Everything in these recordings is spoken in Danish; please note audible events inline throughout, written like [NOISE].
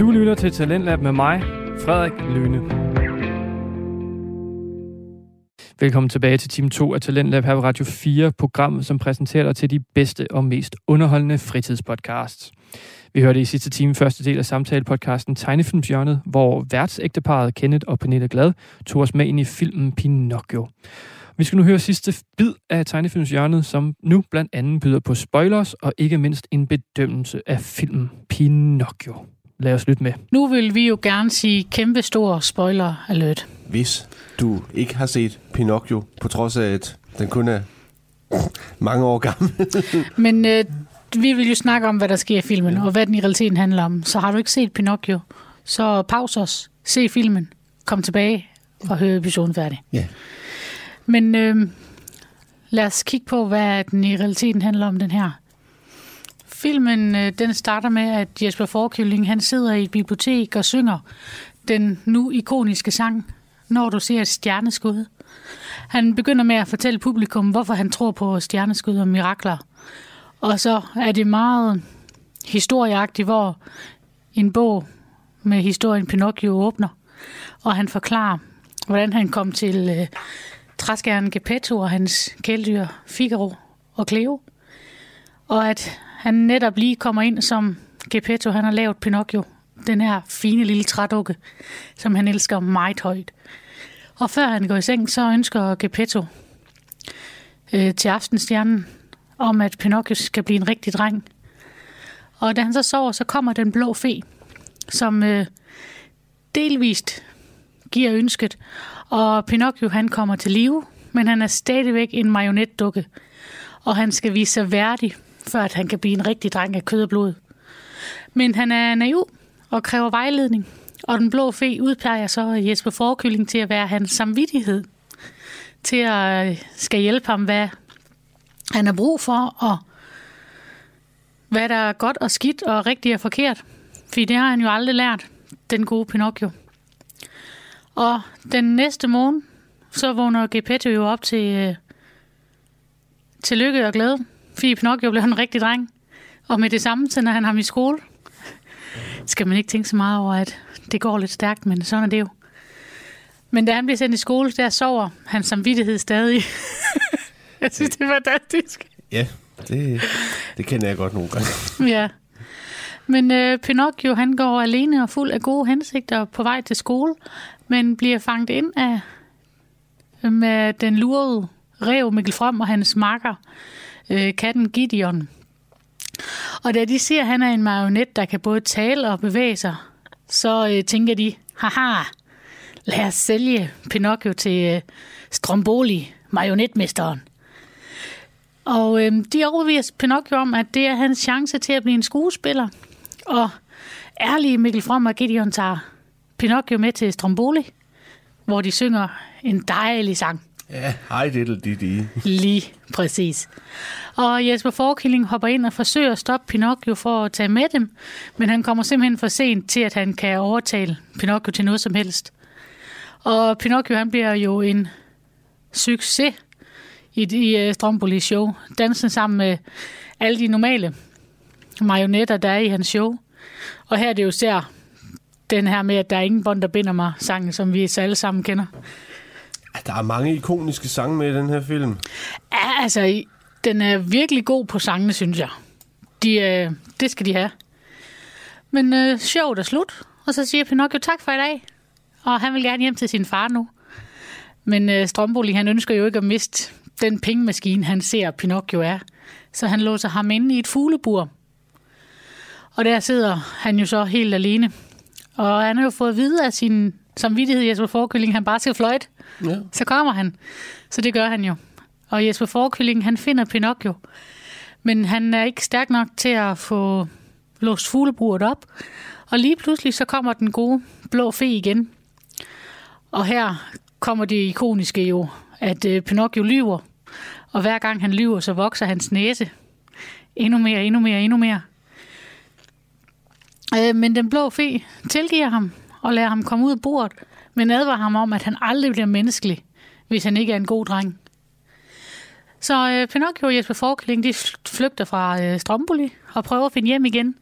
Du lytter til Talentlab med mig, Frederik Lyne. Velkommen tilbage til time 2 af Talentlab her på Radio 4, programmet, som præsenterer dig til de bedste og mest underholdende fritidspodcasts. Vi hørte i sidste time første del af samtalepodcasten Tegnefilmsjørnet, hvor værtsægteparet Kenneth og Pernille Glad tog os med ind i filmen Pinocchio. Vi skal nu høre sidste bid af tegnefilmshjørnet, som nu blandt andet byder på spoilers og ikke mindst en bedømmelse af filmen Pinocchio. Lad os lytte med. Nu vil vi jo gerne sige kæmpe stor spoiler alert. Hvis du ikke har set Pinocchio, på trods af at den kun er mange år gammel. [LAUGHS] Men øh, vi vil jo snakke om, hvad der sker i filmen, ja. og hvad den i realiteten handler om. Så har du ikke set Pinocchio, så pause os, se filmen, kom tilbage og hør episoden færdig. Ja. Men øh, lad os kigge på, hvad den i realiteten handler om, den her. Filmen øh, den starter med, at Jesper Forkylling han sidder i et bibliotek og synger den nu ikoniske sang, Når du ser et stjerneskud. Han begynder med at fortælle publikum, hvorfor han tror på stjerneskud og mirakler. Og så er det meget historieagtigt, hvor en bog med historien Pinocchio åbner, og han forklarer, hvordan han kom til øh, træskæren Geppetto og hans kæledyr Figaro og Cleo. Og at han netop lige kommer ind som Geppetto, han har lavet Pinocchio, den her fine lille trædukke, som han elsker meget højt. Og før han går i seng, så ønsker Geppetto øh, til aftenstjernen om, at Pinocchio skal blive en rigtig dreng. Og da han så sover, så kommer den blå fe, som øh, delvist giver ønsket. Og Pinocchio han kommer til live, men han er stadigvæk en marionetdukke. Og han skal vise sig værdig, før at han kan blive en rigtig dreng af kød og blod. Men han er naiv og kræver vejledning. Og den blå fe udpeger så Jesper Forkylling til at være hans samvittighed. Til at øh, skal hjælpe ham, hvad han har brug for, og hvad der er godt og skidt og rigtigt og forkert. For det har han jo aldrig lært, den gode Pinocchio. Og den næste morgen, så vågner Geppetto jo op til, øh, til lykke og glæde. Fordi Pinocchio blev en rigtig dreng. Og med det samme sender han ham i skole. Skal man ikke tænke så meget over, at det går lidt stærkt, men sådan er det jo. Men da han bliver sendt i skole, der sover hans samvittighed stadig. [LAUGHS] jeg synes, det er fantastisk. Ja, det, det kender jeg godt nogle gange. [LAUGHS] Ja. Men øh, Pinocchio, han går alene og fuld af gode hensigter på vej til skole, men bliver fanget ind af med den lurede rev Mikkel Frem og hans makker, øh, katten Gideon. Og da de ser, at han er en marionet, der kan både tale og bevæge sig, så øh, tænker de, haha, lad os sælge Pinocchio til øh, Stromboli, marionetmesteren. Og øh, de overbeviser Pinocchio om, at det er hans chance til at blive en skuespiller. Og ærlige Mikkel From og Gideon tager Pinocchio med til Stromboli, hvor de synger en dejlig sang. Ja, hej diddle didi. Lige præcis. Og Jesper Forkilling hopper ind og forsøger at stoppe Pinocchio for at tage med dem, men han kommer simpelthen for sent til, at han kan overtale Pinocchio til noget som helst. Og Pinocchio han bliver jo en succes i, i uh, Stromboli show. Dansen sammen med alle de normale marionetter, der er i hans show. Og her er det jo ser den her med, at der er ingen bånd, der binder mig, sangen, som vi så alle sammen kender. Der er mange ikoniske sange med i den her film. Ja, altså, den er virkelig god på sangene, synes jeg. De, øh, det skal de have. Men øh, sjovt er slut, og så siger Pinocchio tak for i dag. Og han vil gerne hjem til sin far nu. Men øh, Stromboli, han ønsker jo ikke at miste den pengemaskine, han ser Pinocchio er. Så han låser ham inde i et fuglebur. Og der sidder han jo så helt alene. Og han har jo fået at vide af sin samvittighed, Jesper Forkylling, han bare skal fløjte. Ja. Så kommer han. Så det gør han jo. Og Jesper Forkylling, han finder Pinocchio. Men han er ikke stærk nok til at få låst fugleburet op. Og lige pludselig så kommer den gode blå fe igen. Og her kommer det ikoniske jo, at øh, Pinocchio lyver. Og hver gang han lyver, så vokser hans næse. Endnu mere, endnu mere, endnu mere. Øh, men den blå fe tilgiver ham og lader ham komme ud af bordet, men advarer ham om, at han aldrig bliver menneskelig, hvis han ikke er en god dreng. Så øh, Pinocchio og Jesper Forkling, de flygter fra øh, Stromboli og prøver at finde hjem igen.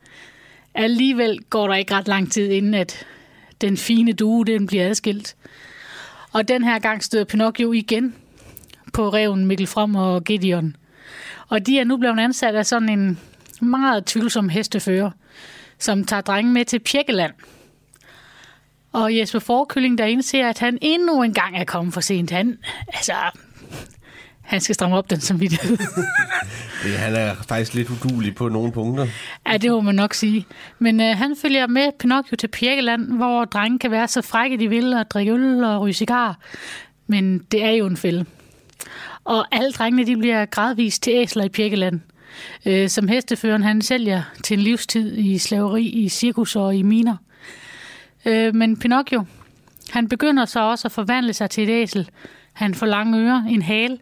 alligevel går der ikke ret lang tid, inden at den fine due, den bliver adskilt. Og den her gang støder Pinocchio igen på reven Mikkel From og Gideon. Og de er nu blevet ansat af sådan en meget tvivlsom hestefører, som tager drengen med til Pjekkeland. Og Jesper Forkylling, der indser, at han endnu en gang er kommet for sent. Han, altså, han skal stramme op den som. Det, [LAUGHS] han er faktisk lidt udulig på nogle punkter. ja, det må man nok sige. Men øh, han følger med Pinocchio til Pjekkeland, hvor drengen kan være så frække, de vil, og drikke øl og ryge cigar. Men det er jo en fælde. Og alle drengene de bliver gradvist til æsler i Pjekkeland, øh, som hesteføren han sælger til en livstid i slaveri, i cirkus og i miner. Øh, men Pinocchio, han begynder så også at forvandle sig til et æsel. Han får lange ører, en hale,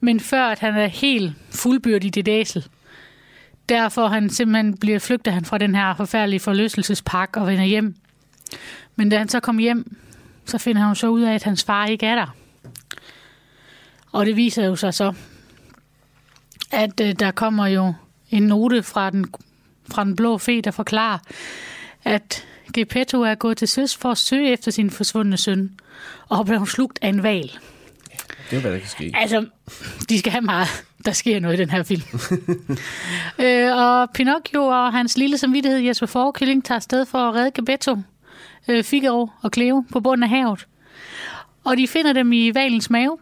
men før at han er helt fuldbyrdet i et æsel, derfor han simpelthen bliver flygter han fra den her forfærdelige forlystelsespark og vender hjem. Men da han så kommer hjem, så finder han jo så ud af, at hans far ikke er der. Og det viser jo sig så, at øh, der kommer jo en note fra den, fra den blå fe, der forklarer, at Geppetto er gået til søs for at søge efter sin forsvundne søn, og blev slugt af en val. Det er, hvad der kan ske. Altså, de skal have meget. Der sker noget i den her film. [LAUGHS] øh, og Pinocchio og hans lille samvittighed Jesper Forkylling tager afsted for at redde Geppetto, øh, Figaro og Cleo på bunden af havet. Og de finder dem i valens mave,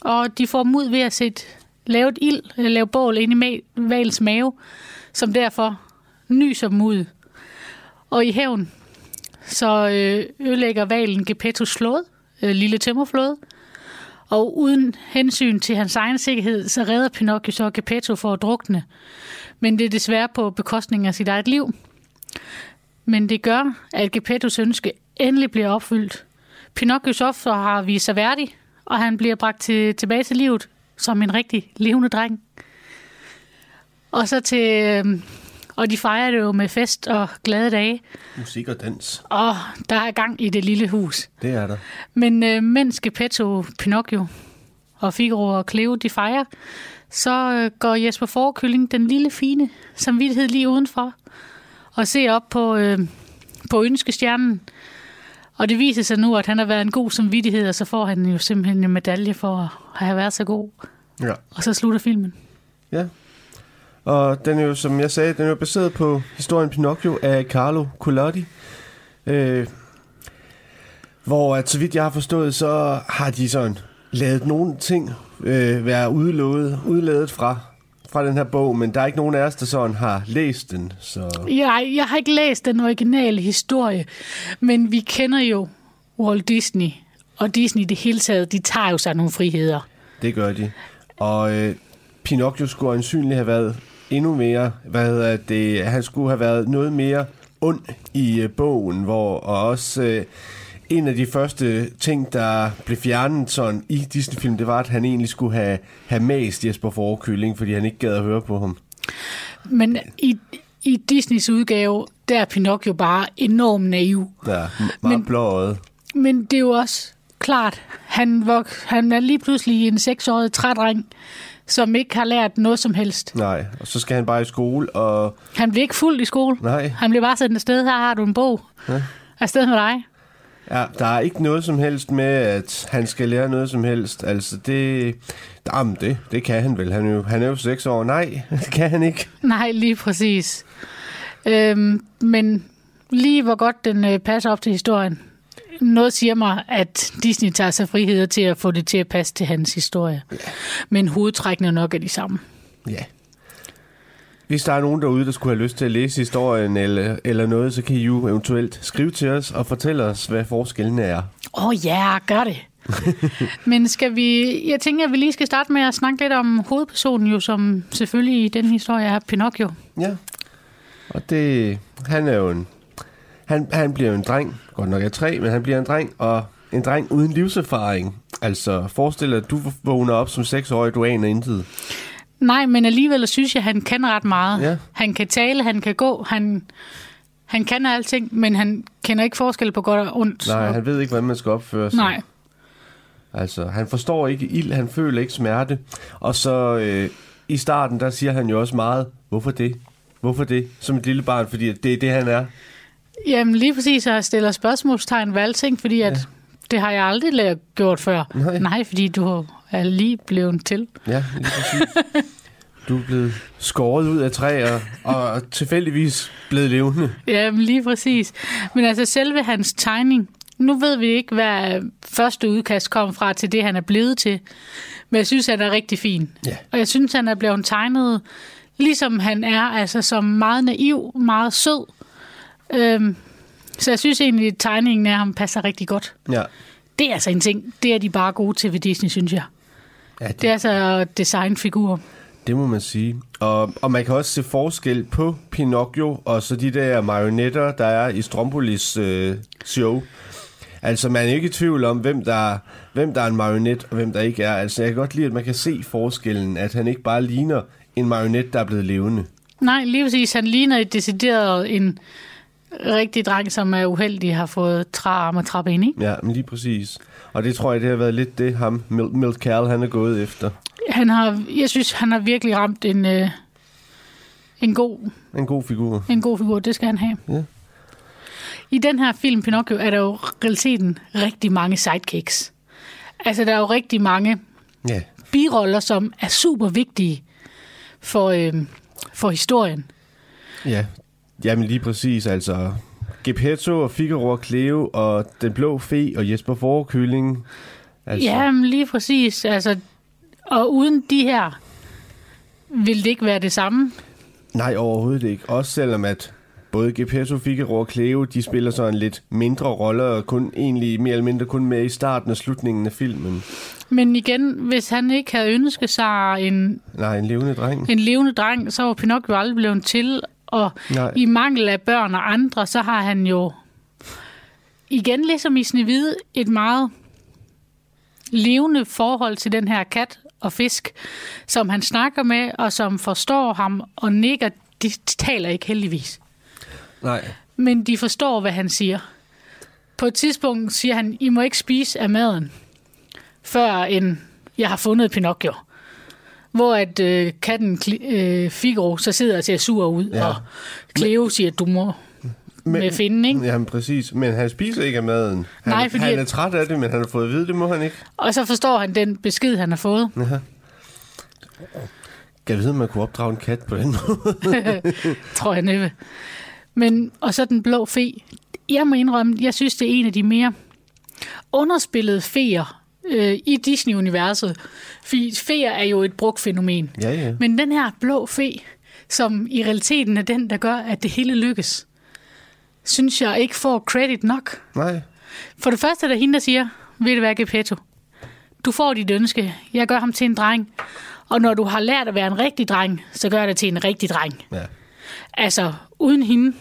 og de får dem ud ved at sætte, lave et ild, eller lave bål ind i ma- valens mave, som derfor nyser dem ud. Og i haven, så øh, ødelægger valen Geppettos flåde, øh, lille tømmerflåde, og uden hensyn til hans egen sikkerhed, så redder Pinocchio så Geppetto for at drukne. Men det er desværre på bekostning af sit eget liv. Men det gør, at Geppettos ønske endelig bliver opfyldt. Pinocchios offer har vist sig værdig, og han bliver bragt til, tilbage til livet som en rigtig levende dreng. Og så til... Øh, og de fejrer det jo med fest og glade dage. Musik og dans. Og der er gang i det lille hus. Det er der. Men øh, mens Geppetto, Pinocchio og Figaro og Cleo de fejrer, så øh, går Jesper Forkylling, den lille fine samvittighed lige udenfor, og ser op på, øh, på ønskestjernen. Og det viser sig nu, at han har været en god samvittighed, og så får han jo simpelthen en medalje for at have været så god. Ja. Og så slutter filmen. Ja. Og den er jo, som jeg sagde, den er jo baseret på historien Pinocchio af Carlo Collodi. Øh, hvor, at, så vidt jeg har forstået, så har de sådan lavet nogle ting øh, være udlået, udladet fra, fra den her bog, men der er ikke nogen af os, der sådan har læst den. Så Jeg, jeg har ikke læst den originale historie, men vi kender jo Walt Disney, og Disney i det hele taget, de tager jo sig nogle friheder. det gør de. Og øh, Pinocchio skulle ansynligt have været endnu mere, hvad hedder det, han skulle have været noget mere ond i øh, bogen, hvor og også øh, en af de første ting, der blev fjernet sådan i Disney-film, det var, at han egentlig skulle have, have mast Jesper Forkylling, fordi han ikke gad at høre på ham. Men i, i Disneys udgave, der er Pinocchio bare enormt naiv. Er meget Men- blåøjet. Men det er jo også klart, han, vok, han er lige pludselig en seksårig trædreng, som ikke har lært noget som helst. Nej, og så skal han bare i skole, og Han bliver ikke fuldt i skole. nej, Han bliver bare sendt afsted. Her har du en bog. Ja. Afsted med dig. Ja, der er ikke noget som helst med, at han skal lære noget som helst. Altså, det, jamen, det, det kan han vel. Han er, jo, han er jo seks år. Nej, [LAUGHS] det kan han ikke. Nej, lige præcis. Øhm, men lige hvor godt den øh, passer op til historien. Noget siger mig, at Disney tager sig friheder til at få det til at passe til hans historie. Men hovedtrækkene nok er de samme. Ja. Hvis der er nogen derude, der skulle have lyst til at læse historien eller, eller noget, så kan I jo eventuelt skrive til os og fortælle os, hvad forskellen er. Åh oh, ja, gør det. [LAUGHS] Men skal vi... Jeg tænker, at vi lige skal starte med at snakke lidt om hovedpersonen, jo, som selvfølgelig i den historie er Pinocchio. Ja. Og det, han er jo en, han, han bliver jo en dreng, godt nok er tre, men han bliver en dreng, og en dreng uden livserfaring. Altså, forestil dig, at du vågner op som seksårig, du aner intet. Nej, men alligevel synes jeg, at han kan ret meget. Ja. Han kan tale, han kan gå, han, han kan alting, men han kender ikke forskel på godt og ondt. Nej, han ved ikke, hvordan man skal opføre sig. Nej. Altså, han forstår ikke ild, han føler ikke smerte. Og så øh, i starten, der siger han jo også meget, hvorfor det? Hvorfor det? Som et lille barn, fordi det er det, han er. Jamen lige præcis, jeg stiller spørgsmålstegn ved alting, fordi at ja. det har jeg aldrig lært gjort før. Nej. Nej, fordi du er lige blevet til. Ja, lige præcis. Du er blevet skåret ud af træer og tilfældigvis blevet levende. Jamen lige præcis. Men altså selve hans tegning, nu ved vi ikke, hvad første udkast kom fra til det, han er blevet til. Men jeg synes, han er rigtig fin. Ja. Og jeg synes, han er blevet tegnet, ligesom han er, altså som meget naiv, meget sød. Øhm, så jeg synes egentlig, at tegningen af ham passer rigtig godt. Ja. Det er altså en ting. Det er de bare gode til ved Disney, synes jeg. ja det, Det er altså designfigurer. det må man sige. Og, og man kan også se forskel på Pinocchio og så de der marionetter, der er i Strombolis øh, show. Altså, man er ikke i tvivl om, hvem der, hvem der er en marionet, og hvem der ikke er. Altså, jeg kan godt lide, at man kan se forskellen, at han ikke bare ligner en marionet, der er blevet levende. Nej, lige præcis. Han ligner et decideret en rigtig dreng, som er uheldig, har fået træarm og trappe ind i. Ja, men lige præcis. Og det tror jeg, det har været lidt det, ham, Milt, Milt Cal, han er gået efter. Han har, jeg synes, han har virkelig ramt en, øh, en, god, En god figur. en god figur. Det skal han have. Ja. I den her film, Pinocchio, er der jo i realiteten rigtig mange sidekicks. Altså, der er jo rigtig mange Ja, biroller, som er super vigtige for, øh, for historien. ja. Jamen lige præcis, altså. Geppetto og Figaro og Cleo og Den Blå Fe og Jesper Forkylling. Altså, Ja, men lige præcis. Altså, og uden de her, vil det ikke være det samme. Nej, overhovedet ikke. Også selvom at både Geppetto, Figaro og Cleo, de spiller så en lidt mindre rolle, og kun egentlig mere eller mindre kun med i starten og slutningen af filmen. Men igen, hvis han ikke havde ønsket sig en, Nej, en levende dreng. en levende dreng, så var Pinocchio aldrig blevet til. Og Nej. i mangel af børn og andre, så har han jo igen ligesom i Snevide et meget levende forhold til den her kat og fisk, som han snakker med, og som forstår ham og nikker. De taler ikke heldigvis. Nej. Men de forstår, hvad han siger. På et tidspunkt siger han, I må ikke spise af maden, før end jeg har fundet Pinocchio. Hvor at øh, katten øh, Figaro så sidder og ser sur ud, Ja. og Cleo siger, du må med finde, ikke? Jamen præcis, men han spiser ikke af maden. Han, Nej, fordi han at- er træt af det, men han har fået at vide, det må han ikke. Og så forstår han den besked, han har fået. Ja. Kan jeg vide, om man kunne opdrage en kat på den måde? [LAUGHS] tror jeg næppe. Men, og så den blå fe. Jeg må indrømme, jeg synes, det er en af de mere underspillede feer øh, i Disney-universet. Fordi feer er jo et brugt fænomen. ja, ja. Men den her blå fe, som i realiteten er den, der gør, at det hele lykkes, synes jeg ikke får credit nok. Nej. For det første er der hende, der siger, ved du hvad, Gepetto? Du får dit ønske. Jeg gør ham til en dreng. Og når du har lært at være en rigtig dreng, så gør jeg dig til en rigtig dreng. Ja. Altså, uden hende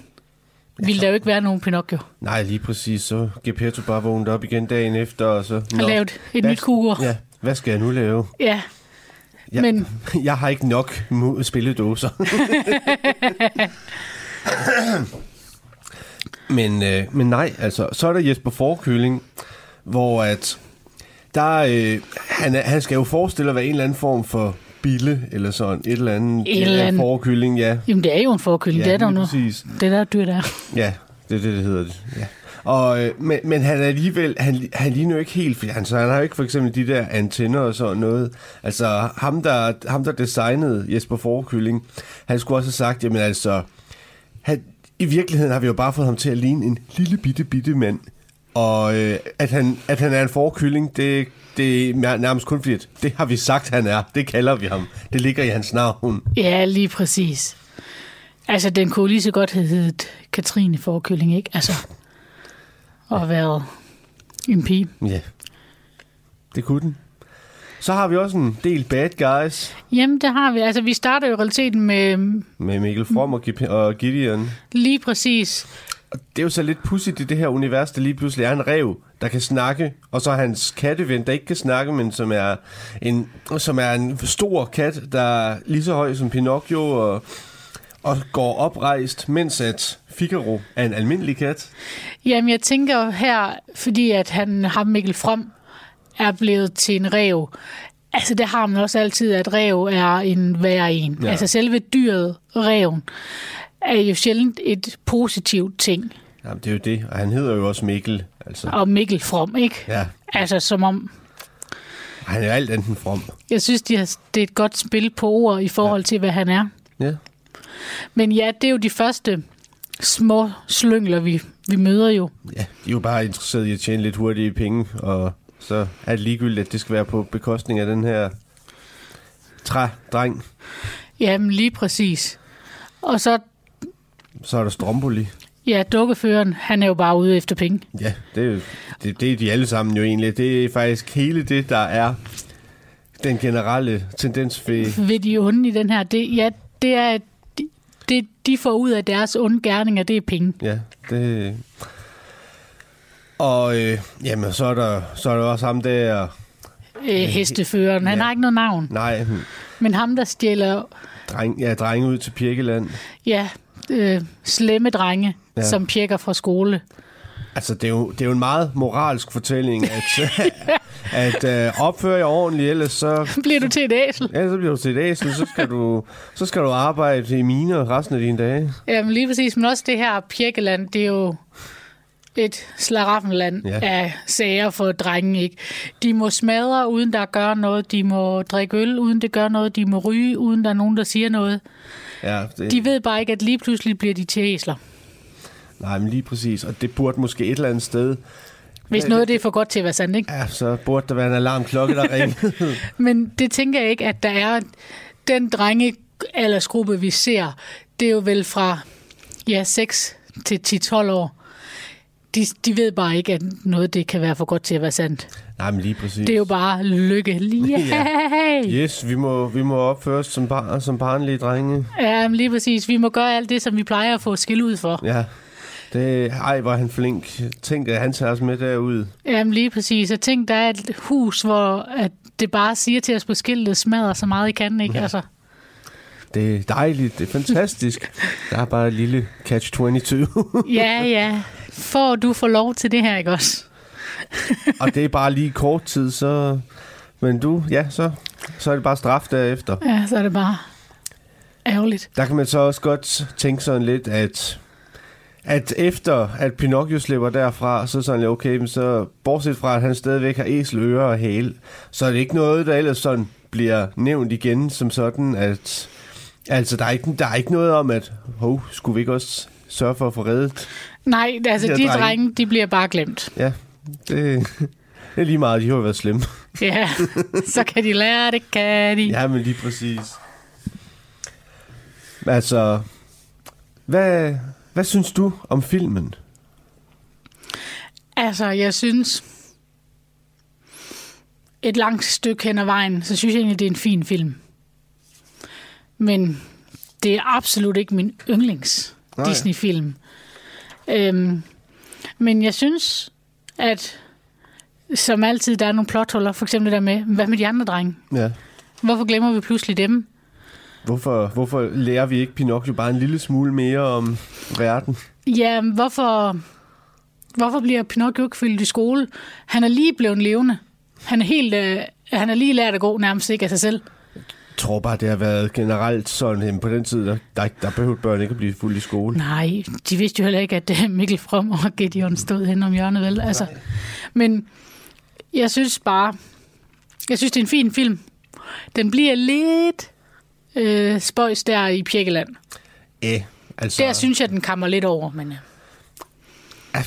ville der jo ikke være nogen Pinocchio. Nej, lige præcis. Så Geppetto bare vågnet op igen dagen efter, og så... Har lavet et hvad- nyt kugur. Ja, hvad skal jeg nu lave? Ja, Jeg, Men- [LAUGHS] jeg har ikke nok spilledåser. [LAUGHS] men, øh, men nej, altså, så er der Jesper Forkøling, hvor at der, øh, han, han skal jo forestille at være en eller anden form for bille, eller sådan et eller andet. Et eller andet. Forkøling, ja. jamen det er jo en forkylling. det er der nu. præcis. Det der dyr der. Ja, det er det, det hedder det. Ja. Og, øh, men, men han er alligevel, han, han ligner jo ikke helt, for han, så han har jo ikke for eksempel de der antenner og sådan noget. Altså ham der, ham, der designede Jesper Forkylling, han skulle også have sagt, jamen altså, han, i virkeligheden har vi jo bare fået ham til at ligne en lille bitte bitte mand. Og øh, at, han, at han er en forkylling, det, det er nær- nærmest kun fordi, det har vi sagt, han er. Det kalder vi ham. Det ligger i hans navn. Ja, lige præcis. Altså, den kunne lige så godt have heddet Katrine Forkylling, ikke? Altså, og været en pige. Ja, det kunne den. Så har vi også en del bad guys Jamen, det har vi. Altså, vi starter jo i realiteten med med Mikkel From og, Gip- og Gideon. lige præcis Og det er jo så lidt pudsigt i det her univers, der lige pludselig er en rev, der kan snakke, og så hans katteven, der ikke kan snakke, men som er en, som er en stor kat, der er lige så høj som Pinocchio og, og går oprejst, mens at Figaro er en almindelig kat. Jamen, jeg tænker her, fordi at han, ham Mikkel From, er blevet til en rev, Altså, det har man også altid, at rev er en værre en. Ja. Ja. Altså, selve dyret, reven, er jo sjældent et positivt ting. Jamen, det er jo det. Og han hedder jo også Mikkel. Altså, Og Mikkel From, ikke? ja. Altså, som om... Han er alt enten from. Jeg synes, de har, det er et godt spil på ord i forhold ja. til, hvad han er. Ja. Men ja, det er jo de første små slyngler, vi, vi møder jo. ja. De er jo bare interesseret i at tjene lidt hurtige penge, og så er det ligegyldigt, at det skal være på bekostning af den her trædreng. Jamen, lige præcis. Og så, Så er der Stromboli. ja, dukkeføreren, han er jo bare ude efter penge. Ja, det er, det, det er de alle sammen jo egentlig. Det er faktisk hele det, der er den generelle tendens ved... Ved de onde i den her, det, ja, det er, at de, det, de får ud af deres onde gerninger, det er penge. Ja, det... Og øh, jamen, så er, der, så er der også ham der... Øh, hesteføreren, han Ja. har ikke noget navn. Nej, Men ham, der stjæler, dreng, ja, drenge ud til Pirkeland. ja, øh, slemme drenge, Ja. som pjekker fra skole. Altså, det er jo, det er jo en meget moralsk fortælling, at, [LAUGHS] [LAUGHS] at øh, opføre jer ordentligt, ellers så, Bliver du til et æsel? ja, så bliver du til et æsel, så skal du, så skal du arbejde i miner resten af dine dage. Jamen lige præcis, men også det her Pirkeland, det er jo et slaraffenland Ja. ja. af sager for drenge, ikke? De må smadre, uden der gør noget. De må drikke øl, uden det gør noget. De må ryge, uden der er nogen, der siger noget. Ja, det, De ved bare ikke, at lige pludselig bliver de til æsler. Nej, men lige præcis. Og det burde måske et eller andet sted... Hvis noget det er for godt til at være sandt, ikke? Ja, så burde der være en alarmklokke, der ringede. [LAUGHS] Men det tænker jeg ikke, at der er den drenge aldersgruppe, vi ser. Det er jo vel fra ja, 6 til 10-12 år. De, de ved bare ikke, at noget det kan være for godt til at være sandt. Nej, men lige præcis. Det er jo bare lykke. [LAUGHS] Yeah. Yes, vi må, vi må opføre os som, bar, som barnlige drenge. Ja, men lige præcis. Vi må gøre alt det, som vi plejer at få skil ud for. Ja. Det, ej, hvor er han flink. Tænk, at han tager os med derud. Jamen lige præcis. Jeg tænkte, der er et hus, hvor at det bare siger til os på skiltet, smadrer så meget I kan, ikke? Ja. Altså, Det er dejligt, det er fantastisk. [LAUGHS] Der er bare et lille catch-22. ja, ja. For du får lov til det her, ikke også? og det er bare lige kort tid, så... Men du, ja, så, så er det bare straf derefter. Ja, så er det bare ærgerligt. Der kan man så også godt tænke sådan lidt, at, at efter at Pinocchio slipper derfra, så er sådan lidt, okay, men så bortset fra, at han stadigvæk har æselører og hale, så er det ikke noget, der ellers sådan bliver nævnt igen som sådan, at altså, der er ikke, der er ikke noget om, at hov, skulle vi ikke også sørge for at få reddet? Nej, altså De de, drenge. drenge, de bliver bare glemt. Ja, det, det er lige meget, de har jo været slemme. Ja, så kan de lære det, kan de. Ja, men lige præcis. Altså, hvad, hvad synes du om filmen? Altså, jeg synes, et langt stykke hen ad vejen, så synes jeg egentlig, det er en fin film. Men det er absolut ikke min yndlings Nej. Disney-film. Øhm, men jeg synes, at som altid, der er nogle plothuller. For eksempel det der med, hvad med de andre drenge? Ja. Hvorfor glemmer vi pludselig dem? Hvorfor, hvorfor lærer vi ikke Pinocchio bare en lille smule mere om verden? Ja, hvorfor, hvorfor bliver Pinocchio ikke fyldt i skole? Han er lige blevet levende. Han er, helt, øh, han er lige lært at gå nærmest ikke af sig selv. Tror bare, det har været generelt sådan, på den tid, der, der, der behøvede børn ikke at blive fuld i skole. Nej, de vidste jo heller ikke, at øh, Mikkel From og Gideon stod hen om hjørnet, vel? Altså, men jeg synes bare, jeg synes, det er en fin film. Den bliver lidt øh, spøjs der i Pjekkeland. Ja, altså, Der synes jeg, den kammer lidt over, men...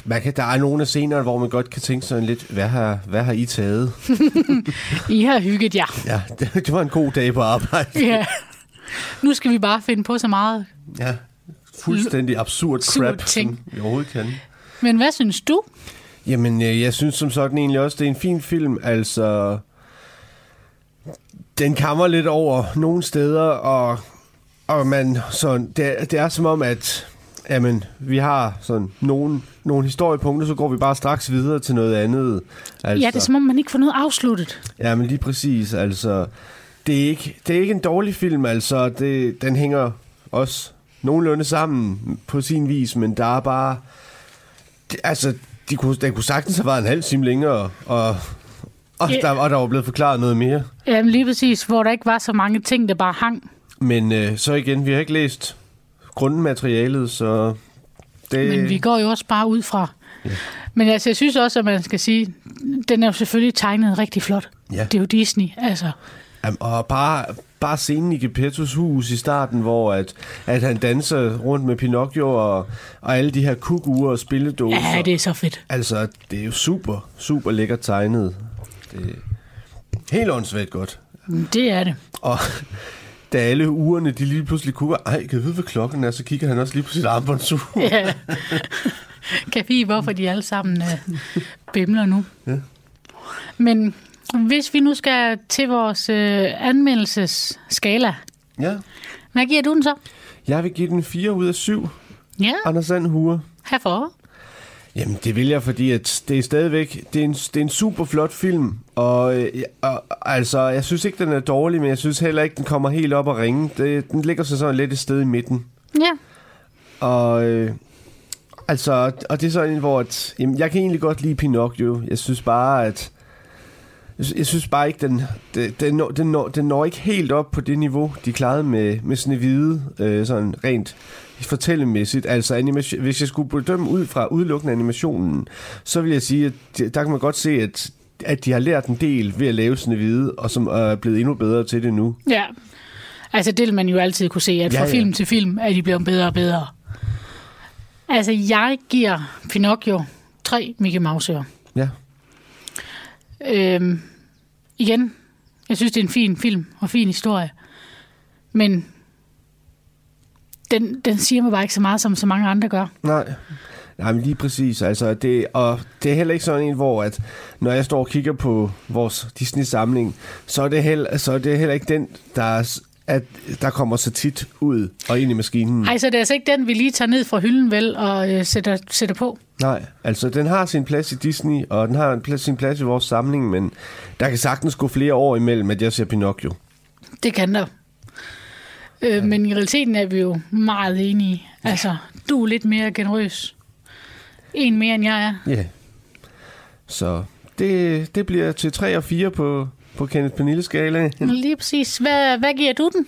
man kan, der er nogle af scenerne, hvor man godt kan tænke sådan lidt, hvad har, hvad har I taget? [LAUGHS] I har hygget jer. Ja, det, [LAUGHS] det var en god dag på arbejde. Ja. Nu skal vi bare finde på så meget. Ja, fuldstændig absurd crap, ting. som vi overhovedet kan. Men hvad synes du? Jamen, øh, jeg synes som sådan egentlig også, det er en fin film. Altså, den kammer lidt over nogle steder, og, og man sådan, det, det er som om, at jamen, vi har sådan nogle, nogle historiepunkter, så går vi bare straks videre til noget andet. Altså, Ja, det er som om, man ikke får noget afsluttet. Ja, men lige præcis. Altså, det er ikke, det er ikke en dårlig film. Altså, det, den hænger også nogenlunde sammen på sin vis, men der er bare... Det, altså, de kunne, den kunne sagtens have været en halv time længere, og, Og, Ja. der, og der var blevet forklaret noget mere. Jamen lige præcis, hvor der ikke var så mange ting, der bare hang. Men øh, så igen, vi har ikke læst grundmaterialet, så det... Men vi går jo også bare ud fra. Ja. Men altså, jeg synes også, at man skal sige, den er jo selvfølgelig tegnet rigtig flot. Ja. Det er jo Disney, altså. Jamen, og bare, bare scenen i Geppettos hus i starten, hvor at, at han danser rundt med Pinocchio og, og alle de her kukuer og spilledåser. Ja, det er så fedt. Altså, det er jo super, super lækkert tegnet. Det er helt åndssvagt godt. Det er det. Og da alle ugerne, de lige pludselig kukker, ej, kan jeg vide, hvad klokken er, så kigger han også lige på sit armbåndsur. [LAUGHS] Ja. kan vi, hvorfor de alle sammen øh, bimler nu. Ja. Men hvis vi nu skal til vores øh, anmeldelsesskala, Ja, hvad giver du den så? jeg vil give den 4 ud af 7. Ja, Anders Sand Hure. herfor. Jamen, det vil jeg, fordi at det er stadigvæk, det er en, det er en super flot film, og, øh, og altså, jeg synes ikke, den er dårlig, men jeg synes heller ikke, den kommer helt op og ringe. Det, den ligger sig sådan lidt et sted i midten. Ja, Og øh, altså, og det er sådan en, hvor at, jamen, jeg kan egentlig godt lide Pinocchio. Jeg synes bare, at jeg, sy- jeg synes bare ikke, den, den, den, når, den, når, den når ikke helt op på det niveau, de klarede med, med Snevide, øh, sådan rent fortællemæssigt. Altså, animation, hvis jeg skulle bedømme ud fra udelukkende animationen, så vil jeg sige, at der kan man godt se, at, at de har lært en del ved at lave Snevide, og som er blevet endnu bedre til det nu. ja. Altså, det vil man jo altid kunne se, at fra ja, ja. film til film er de blevet bedre og bedre. Altså, jeg giver Pinocchio tre Mickey Mouse'er. Ja, Øhm, igen, jeg synes, det er en fin film og fin historie. Men den, den siger mig bare ikke så meget, som så mange andre gør. Nej. Nej, men lige præcis. Altså, det, og det er heller ikke sådan en, hvor at, når jeg står og kigger på vores Disney-samling, så er det heller, så er det heller ikke den, der, er at, der kommer så tit ud og ind i maskinen. Ej, så det er altså ikke den, vi lige tager ned fra hylden vel og øh, sætter, sætter på. Nej, altså den har sin plads i Disney, og den har en plads, sin plads i vores samling, men der kan sagtens gå flere år imellem, at jeg ser Pinocchio. Det kan der. Øh, men i realiteten er vi jo meget enige. Altså, du er lidt mere generøs. En mere, end jeg er. Ja. Så det, det bliver til 3 og 4 på, på Kenneth Pernille-skalaen. Lige præcis. Hvad, hvad giver du den?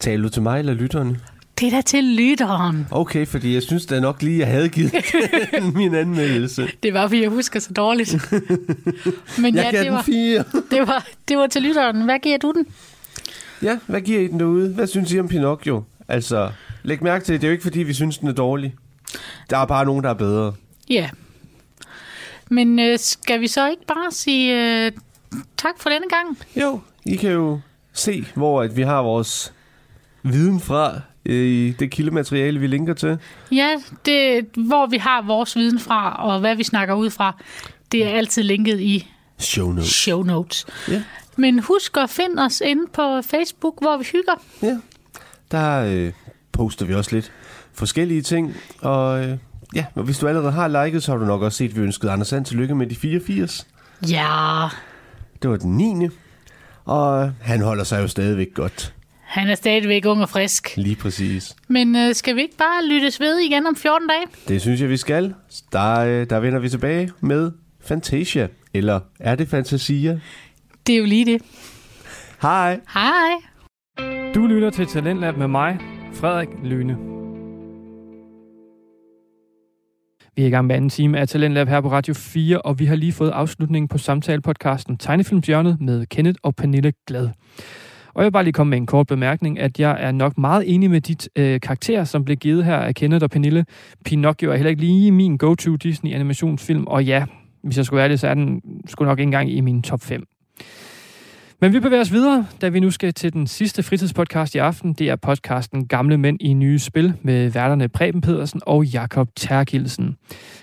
Taler du til mig eller lytterne? Det er da til lytteren. Okay, fordi jeg synes da nok lige, jeg havde givet den [LAUGHS] min anmeldelse. Det var, fordi jeg husker så dårligt. [LAUGHS] Men Jeg ja, gav det den var, fire. det, var, det var til lytteren. Hvad giver du den? Ja, hvad giver I den derude? Hvad synes I om Pinocchio? Altså, læg mærke til, det er jo ikke fordi, vi synes, den er dårlig. Der er bare nogen, der er bedre. Ja. Men øh, skal vi så ikke bare sige øh, tak for denne gang? Jo, I kan jo se, hvor at vi har vores viden fra øh, i det kildemateriale, vi linker til. Ja, det, hvor vi har vores viden fra, og hvad vi snakker ud fra, det er altid linket i Show notes. show notes. Ja. Men husk at finde os inde på Facebook, hvor vi hygger. Ja, der øh, poster vi også lidt forskellige ting. Og øh, ja, og hvis du allerede har liket, så har du nok også set, at vi ønskede Anders Sand tillykke med de 84. Ja, Det var den 9. Og han holder sig jo stadigvæk godt. han er stadigvæk ung og frisk. Lige præcis. Men øh, skal vi ikke bare lyttes ved igen om 14 dage? Det synes jeg, vi skal. Der, øh, der vender vi tilbage med Fantasia. Eller er det Fantasia? Det er jo lige det. Hej! Hej! Du lytter til Talentlab med mig, Frederik Lyne. Vi er i gang med anden time af Talentlab her på Radio 4, og vi har lige fået afslutningen på samtalepodcasten Tegnefilmsjørnet med Kenneth og Pernille Glad. Og jeg vil bare lige komme med en kort bemærkning, at jeg er nok meget enig med dit øh, karakter, som blev givet her af Kenneth og Pernille. Pinocchio er heller ikke lige min go-to Disney animationsfilm, og ja, hvis jeg skulle være det, så er den sgu nok ikke engang i min top 5. Men vi bevæger os videre, da vi nu skal til den sidste fritidspodcast i aften. Det er podcasten Gamle Mænd i Nye Spil med værterne Preben Pedersen og Jakob Terkildsen.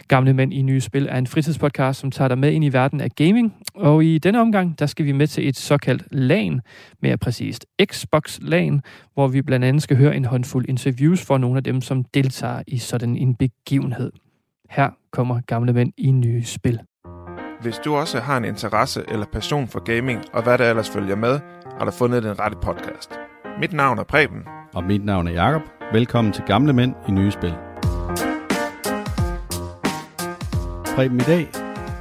Gamle Mænd i Nye Spil er en fritidspodcast, som tager dig med ind i verden af gaming. Og i denne omgang, der skal vi med til et såkaldt LAN, mere præcist Xbox LAN, hvor vi blandt andet skal høre en håndfuld interviews for nogle af dem, som deltager i sådan en begivenhed. Her kommer Gamle Mænd i Nye Spil. Hvis du også har en interesse eller passion for gaming, og hvad der ellers følger med, har du fundet den rette podcast. Mit navn er Preben. Og mit navn er Jakob. Velkommen til Gamle Mænd i Nye Spil. Preben, i dag,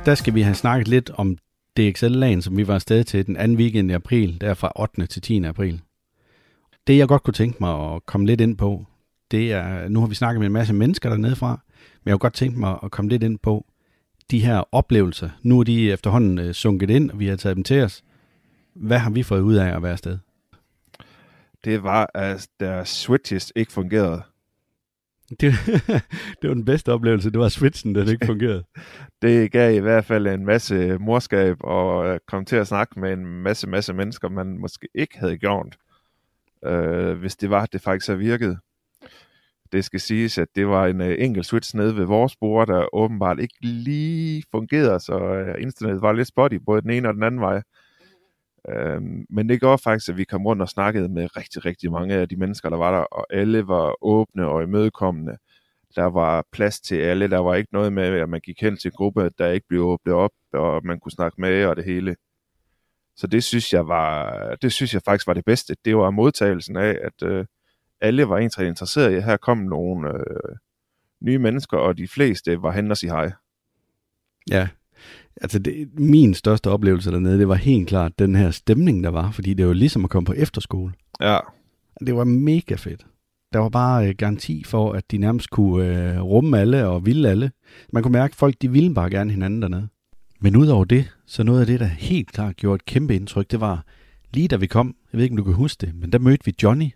der skal vi have snakket lidt om DXL-lagen, som vi var afsted til den anden weekend i april, der fra 8. til 10. april. Det jeg godt kunne tænke mig at komme lidt ind på, det er, nu har vi snakket med en masse mennesker dernede fra, men jeg kunne godt tænke mig at komme lidt ind på de her oplevelser. Nu er de efterhånden øh, sunket ind, og vi har taget dem til os. Hvad har vi fået ud af at være afsted? Det var, at deres switches ikke fungerede. [LAUGHS] Det, det var den bedste oplevelse, det var switchen, der ikke [LAUGHS] fungerede. det gav i hvert fald en masse morskab og øh, kom til at snakke med en masse, masse mennesker, man måske ikke havde gjort, øh, hvis det var, at det faktisk havde virket. Det skal siges, at det var en øh, enkelt switch nede ved vores bord, der åbenbart ikke lige fungerede, så øh, internettet var lidt spotty, både den ene og den anden vej. Uh, men det gjorde faktisk, at vi kom rundt og snakkede med rigtig, rigtig mange af de mennesker, der var der, og alle var åbne og imødekommende. Der var plads til alle, der var ikke noget med, at man gik hen til en gruppe, der ikke blev åbnet op, og man kunne snakke med og det hele. Så det synes jeg var, det synes jeg faktisk var det bedste. Det var modtagelsen af, at øh, alle var egentlig interesseret i, at her kom nogle øh, nye mennesker, og de fleste var hen og sige hej. Ja, altså det, min største oplevelse dernede, det var helt klart den her stemning, der var, fordi det var ligesom at komme på efterskole. Ja. Det var mega fedt. Der var bare øh, garanti for, at de nærmest kunne øh, rumme alle og ville alle. Man kunne mærke, at folk de ville bare gerne hinanden dernede. Men udover det, så noget af det, der helt klart gjorde et kæmpe indtryk, det var lige da vi kom, jeg ved ikke, om du kan huske det, men der mødte vi Johnny,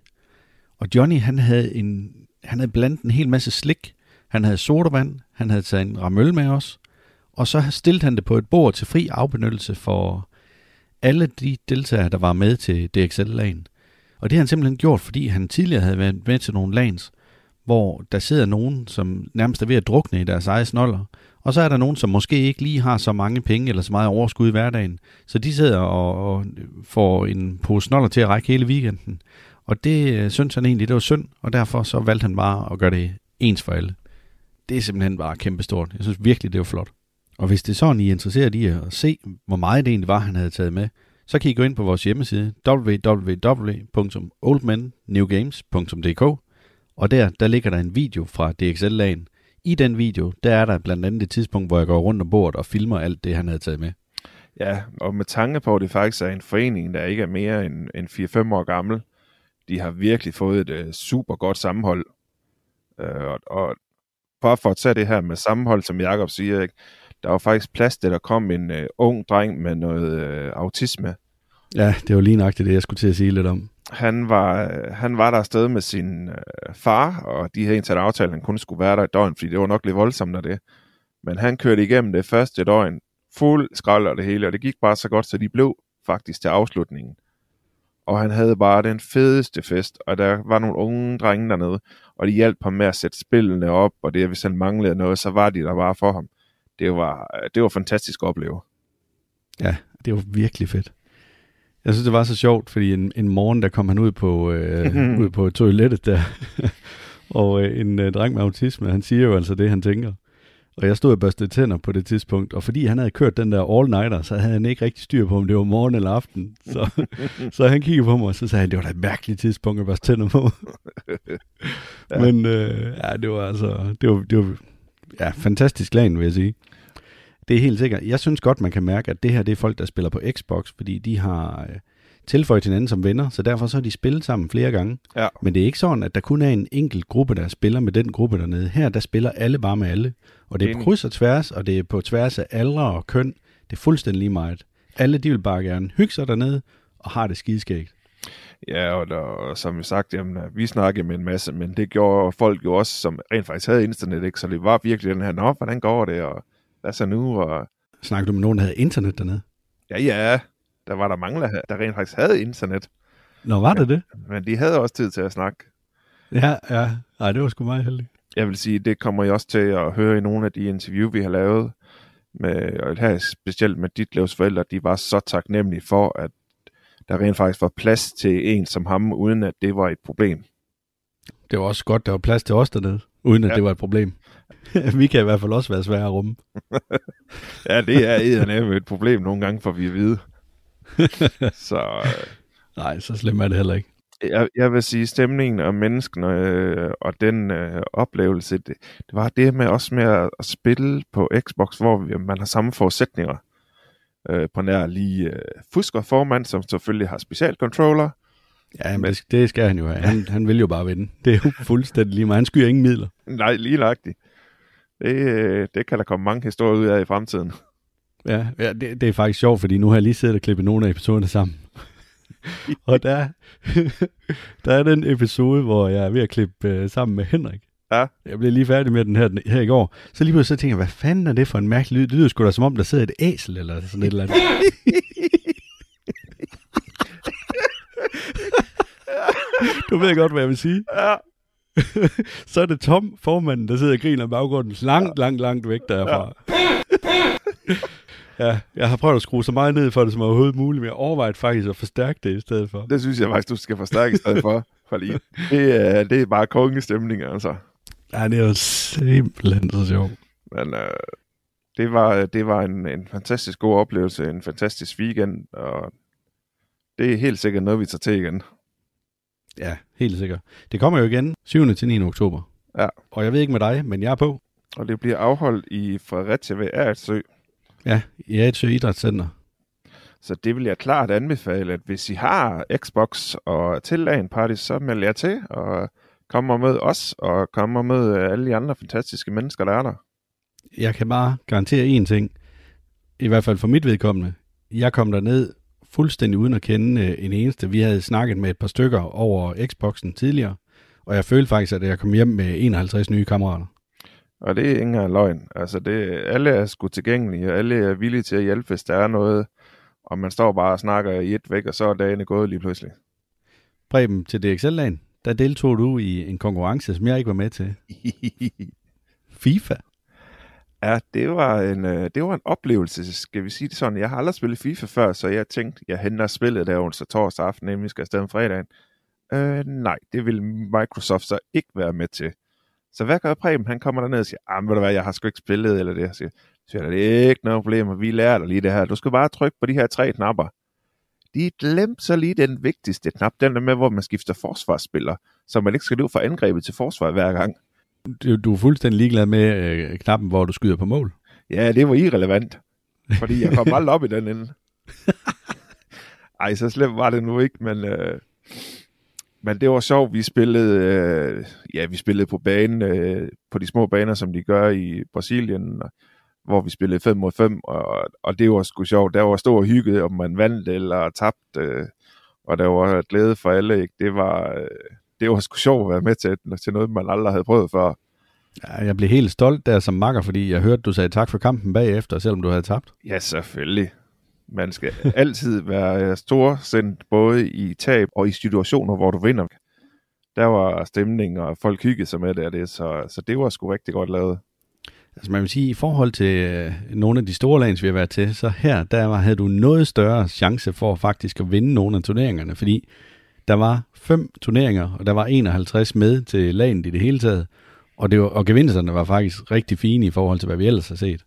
og Johnny, han havde, en, han havde blandt en hel masse slik. Han havde sodavand, han havde taget en ramøl med os, og så stillede han det på et bord til fri afbenyttelse for alle de deltagere, der var med til DXL-lagen. Og det har han simpelthen gjort, fordi han tidligere havde været med til nogle lands, hvor der sidder nogen, som nærmest er ved at drukne i deres eget snoller, og så er der nogen, som måske ikke lige har så mange penge eller så meget overskud i hverdagen, så de sidder og, og får en pose snoller til at række hele weekenden. Og det øh, synes han egentlig, det var synd, og derfor så valgte han bare at gøre det ens for alle. Det er simpelthen bare kæmpestort. Jeg synes virkelig, det var flot. Og hvis det er sådan, I er interesseret i at se, hvor meget det egentlig var, han havde taget med, så kan I gå ind på vores hjemmeside www.oldmennewgames.dk og der, der ligger der en video fra DXL-lagen. I den video, der er der blandt andet det tidspunkt, hvor jeg går rundt om bordet og filmer alt det, han havde taget med. Ja, og med tanke på, at det faktisk er en forening, der ikke er mere end, end 4-5 år gammel, de har virkelig fået et uh, super godt sammenhold. Uh, og, og bare for at tage det her med sammenhold, som Jakob siger, ikke? der var faktisk plads til, at der kom en uh, ung dreng med noget uh, autisme. Ja, det var lige nøjagtigt det, jeg skulle til at sige lidt om. Han var, uh, han var der afsted med sin uh, far, og de havde en aftale, at han kun skulle være der et døgn, fordi det var nok lidt voldsomt af det. Men han kørte igennem det første døgn, fuld skrald og det hele, og det gik bare så godt, så de blev faktisk til afslutningen og han havde bare den fedeste fest, og der var nogle unge drenge dernede, og de hjalp ham med at sætte spillene op, og det, hvis han manglede noget, så var de der bare for ham. Det var, det var fantastisk at opleve. Ja, det var virkelig fedt. Jeg synes, det var så sjovt, fordi en, en morgen, der kom han ud på, øh, [LAUGHS] ud på toilettet der, [LAUGHS] og øh, en øh, dreng med autisme, han siger jo altså det, han tænker. Og jeg stod og børstede tænder på det tidspunkt, og fordi han havde kørt den der all-nighter, så havde han ikke rigtig styr på, om det var morgen eller aften. Så, [LAUGHS] så han kiggede på mig, og så sagde han, det var da et mærkeligt tidspunkt at børste tænder på. [LAUGHS] ja. Men øh, ja, det var altså, det var, det var ja, fantastisk lag, vil jeg sige. Det er helt sikkert. Jeg synes godt, man kan mærke, at det her det er folk, der spiller på Xbox, fordi de har... Øh, tilføjet til hinanden som venner, så derfor så har de spillet sammen flere gange. Ja. Men det er ikke sådan, at der kun er en enkelt gruppe, der spiller med den gruppe dernede. Her, der spiller alle bare med alle. Og det er på kryds og tværs, og det er på tværs af aldre og køn. Det er fuldstændig lige meget. Alle, de vil bare gerne hygge sig dernede, og har det skideskægt. Ja, og, der, og som vi sagt, jamen, vi snakkede med en masse, men det gjorde folk jo også, som rent faktisk havde internet, ikke? så det var virkelig den her, nå, hvordan går det, og hvad så nu? Og... Snakker du med nogen, der havde internet dernede? Ja, ja, der var der mange, der rent faktisk havde internet. Nå, var det det? Men de havde også tid til at snakke. Ja, ja. Ej, det var sgu meget heldigt. Jeg vil sige, det kommer jeg også til at høre i nogle af de interview, vi har lavet. Med, og her specielt med dit livs forældre, de var så taknemmelige for, at der rent faktisk var plads til en som ham, uden at det var et problem. Det var også godt, der var plads til os dernede, uden at ja. det var et problem. [LAUGHS] vi kan i hvert fald også være svære at rumme. [LAUGHS] ja, det er eddernem et problem nogle gange, for vi at vide. [LAUGHS] så... Øh, Nej, så slemt er det heller ikke. Jeg, jeg vil sige, stemningen og menneskene øh, og den øh, oplevelse, det, det var det med også med at, at spille på Xbox, hvor vi, man har samme forudsætninger. øh, på nær lige øh, Fusker formand, som selvfølgelig har specialcontroller. Ja, men det, det skal han jo have. Han, han vil jo bare vinde. Det er jo fuldstændig lige meget. Han skyer ingen midler. Nej, lige nøjagtigt. Det, øh, det kan der komme mange historier ud af i fremtiden. Ja, ja det, det er faktisk sjovt, fordi nu har jeg lige siddet og klippet nogle af episoderne sammen. [LAUGHS] og der, [LAUGHS] der er den episode, hvor jeg er ved at klippe øh, sammen med Henrik. Ja. Jeg blev lige færdig med den her, her i går. Så lige pludselig så tænker jeg, hvad fanden er det for en mærkelig lyd? Det lyder sgu da som om, der sidder et æsel eller sådan et eller andet. [LAUGHS] du ved godt, hvad jeg vil sige. Ja. så er det Tom, formanden, der sidder og griner i baggrunden, langt, langt, langt væk derfra. Ja. Ja, jeg har prøvet at skrue så meget ned for det som overhovedet muligt, men jeg overvejede faktisk at forstærke det i stedet for. Det synes jeg faktisk, du skal forstærke i stedet for. Fordi det, er, det er bare kongestemning, altså. Ja, det er jo simpelthen så sjovt. Men øh, det var, det var en, en fantastisk god oplevelse, en fantastisk weekend, og det er helt sikkert noget, vi tager til igen. Ja, helt sikkert. Det kommer jo igen 7. til 9. oktober. Ja. Og jeg ved ikke med dig, men jeg er på. Og det bliver afholdt i Fredericia ved Eretsø. Ja, i Atsø Idrætscenter. Så det vil jeg klart anbefale, at hvis I har Xbox og til en party, så meld jer til og kom og mød os, og kom og mød alle de andre fantastiske mennesker, der er der. Jeg kan bare garantere én ting, i hvert fald for mit vedkommende. Jeg kom der ned fuldstændig uden at kende øh, en eneste. Vi havde snakket med et par stykker over Xboxen tidligere, og jeg følte faktisk, at jeg kom hjem med 51 nye kammerater. Og det er ingen af løgn. Altså, det, alle er sgu tilgængelige, og alle er villige til at hjælpe, hvis der er noget, og man står bare og snakker i et væk, og så er dagene gået lige pludselig. Preben, til DXL-dagen, der deltog du i en konkurrence, som jeg ikke var med til. [LAUGHS] FIFA. Ja, det var, en, øh, det var en oplevelse, skal vi sige det sådan. Jeg har aldrig spillet FIFA før, så jeg tænkte, jeg henter spillet der onsdag torsdag aften, nemlig skal afsted om fredagen. Øh, nej, det vil Microsoft så ikke være med til. Så hvad gør Preben? Han kommer derned og siger, ah, ved du hvad, jeg har sgu ikke spillet, eller det. Jeg siger, så er det ikke noget problem, vi lærer dig lige det her. Du skal bare trykke på de her tre knapper. De glemte så lige den vigtigste knap, den der med, hvor man skifter forsvarsspiller, så man ikke skal løbe fra angrebet til forsvar hver gang. Du, du er fuldstændig ligeglad med øh, knappen, hvor du skyder på mål. Ja, det var irrelevant, fordi jeg kom aldrig op i den ende. [LAUGHS] Ej, så slemt var det nu ikke, men, øh, men det var sjovt. Vi spillede, øh, ja, vi spillede på banen, øh, på de små baner, som de gør i Brasilien, hvor vi spillede 5 mod 5, og, og det var sgu sjovt. Der var stor hygge, om man vandt eller tabte, øh, og der var glæde for alle. Ikke? Det var... Øh, det var sgu sjovt at være med til, til noget, man aldrig havde prøvet før. Ja, jeg blev helt stolt der som makker, fordi jeg hørte, du sagde tak for kampen bagefter, selvom du havde tabt. Ja, selvfølgelig. Man skal altid være øh, storsendt både i tab og i situationer, hvor du vinder. Der var stemning, og folk hyggede sig med det, og det så, så det var sgu rigtig godt lavet. Altså man vil sige, i forhold til øh, nogle af de store lands, vi har været til, så her, der var, havde du noget større chance for faktisk at vinde nogle af turneringerne, fordi der var fem turneringer, og der var 51 med til landet i det hele taget. Og, det var, og gevinsterne var faktisk rigtig fine i forhold til, hvad vi ellers har set.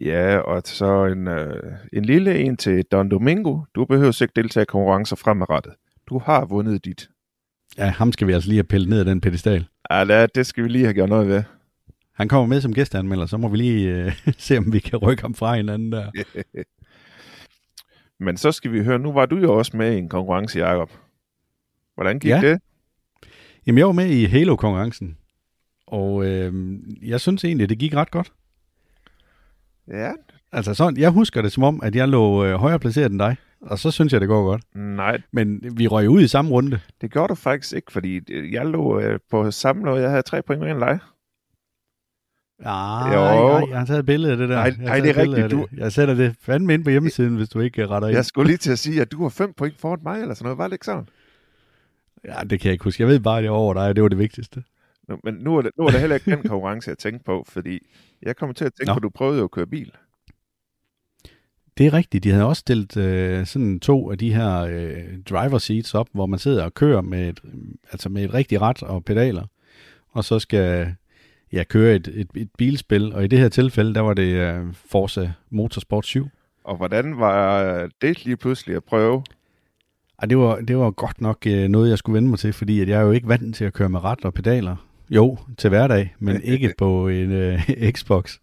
Ja, og så en, øh, en lille en til Don Domingo. Du behøver ikke deltage i konkurrencer fremadrettet. Du har vundet dit. Ja, ham skal vi altså lige have pillet ned af den pedestal. Ja, det, det skal vi lige have gjort noget ved. Han kommer med som gæsteanmelder, så må vi lige øh, [LAUGHS] se, om vi kan rykke ham fra hinanden der. [LAUGHS] Men så skal vi høre, nu var du jo også med i en konkurrence, Jacob. Hvordan gik Ja. det? Jamen, jeg var med i Halo-konkurrencen, og øh, jeg synes egentlig, det gik ret godt. Ja. Altså sådan, jeg husker det som om, at jeg lå øh, højere placeret end dig, og så synes jeg, det går godt. Nej, Men vi røg ud i samme runde. det gjorde du faktisk ikke, fordi jeg lå øh, på samme noget. Jeg havde tre point mere end dig. Nej, Jo. nej, jeg har taget et billede af det der. Nej, har nej, det er rigtigt, Det. Jeg sætter det fandme ind på hjemmesiden, hvis du ikke øh, retter ind. Jeg skulle lige til at sige, at du var fem point foran mig, eller sådan noget. Var det ikke sådan? Ja, det kan jeg ikke huske. Jeg ved bare, at jeg var over dig, og det var det vigtigste. Nu, men nu er, det, nu er det heller ikke den [LAUGHS] konkurrence, jeg tænkte på, fordi jeg kommer til at tænke Nå. på, at du prøvede jo at køre bil. Det er rigtigt. De havde også stillet øh, sådan to af de her øh, driver seats op, hvor man sidder og kører med et, altså med et rigtigt ret og pedaler, og så skal ja, køre et, et, et bilspil. Og i det her tilfælde, der var det øh, Forza Motorsport 7. Og hvordan var det lige pludselig at prøve? Ej, det var, det var godt nok øh, noget, jeg skulle vende mig til, fordi at jeg er jo ikke vant til at køre med ret og pedaler. Jo, til hverdag, men ikke på en øh, [LAUGHS] Xbox.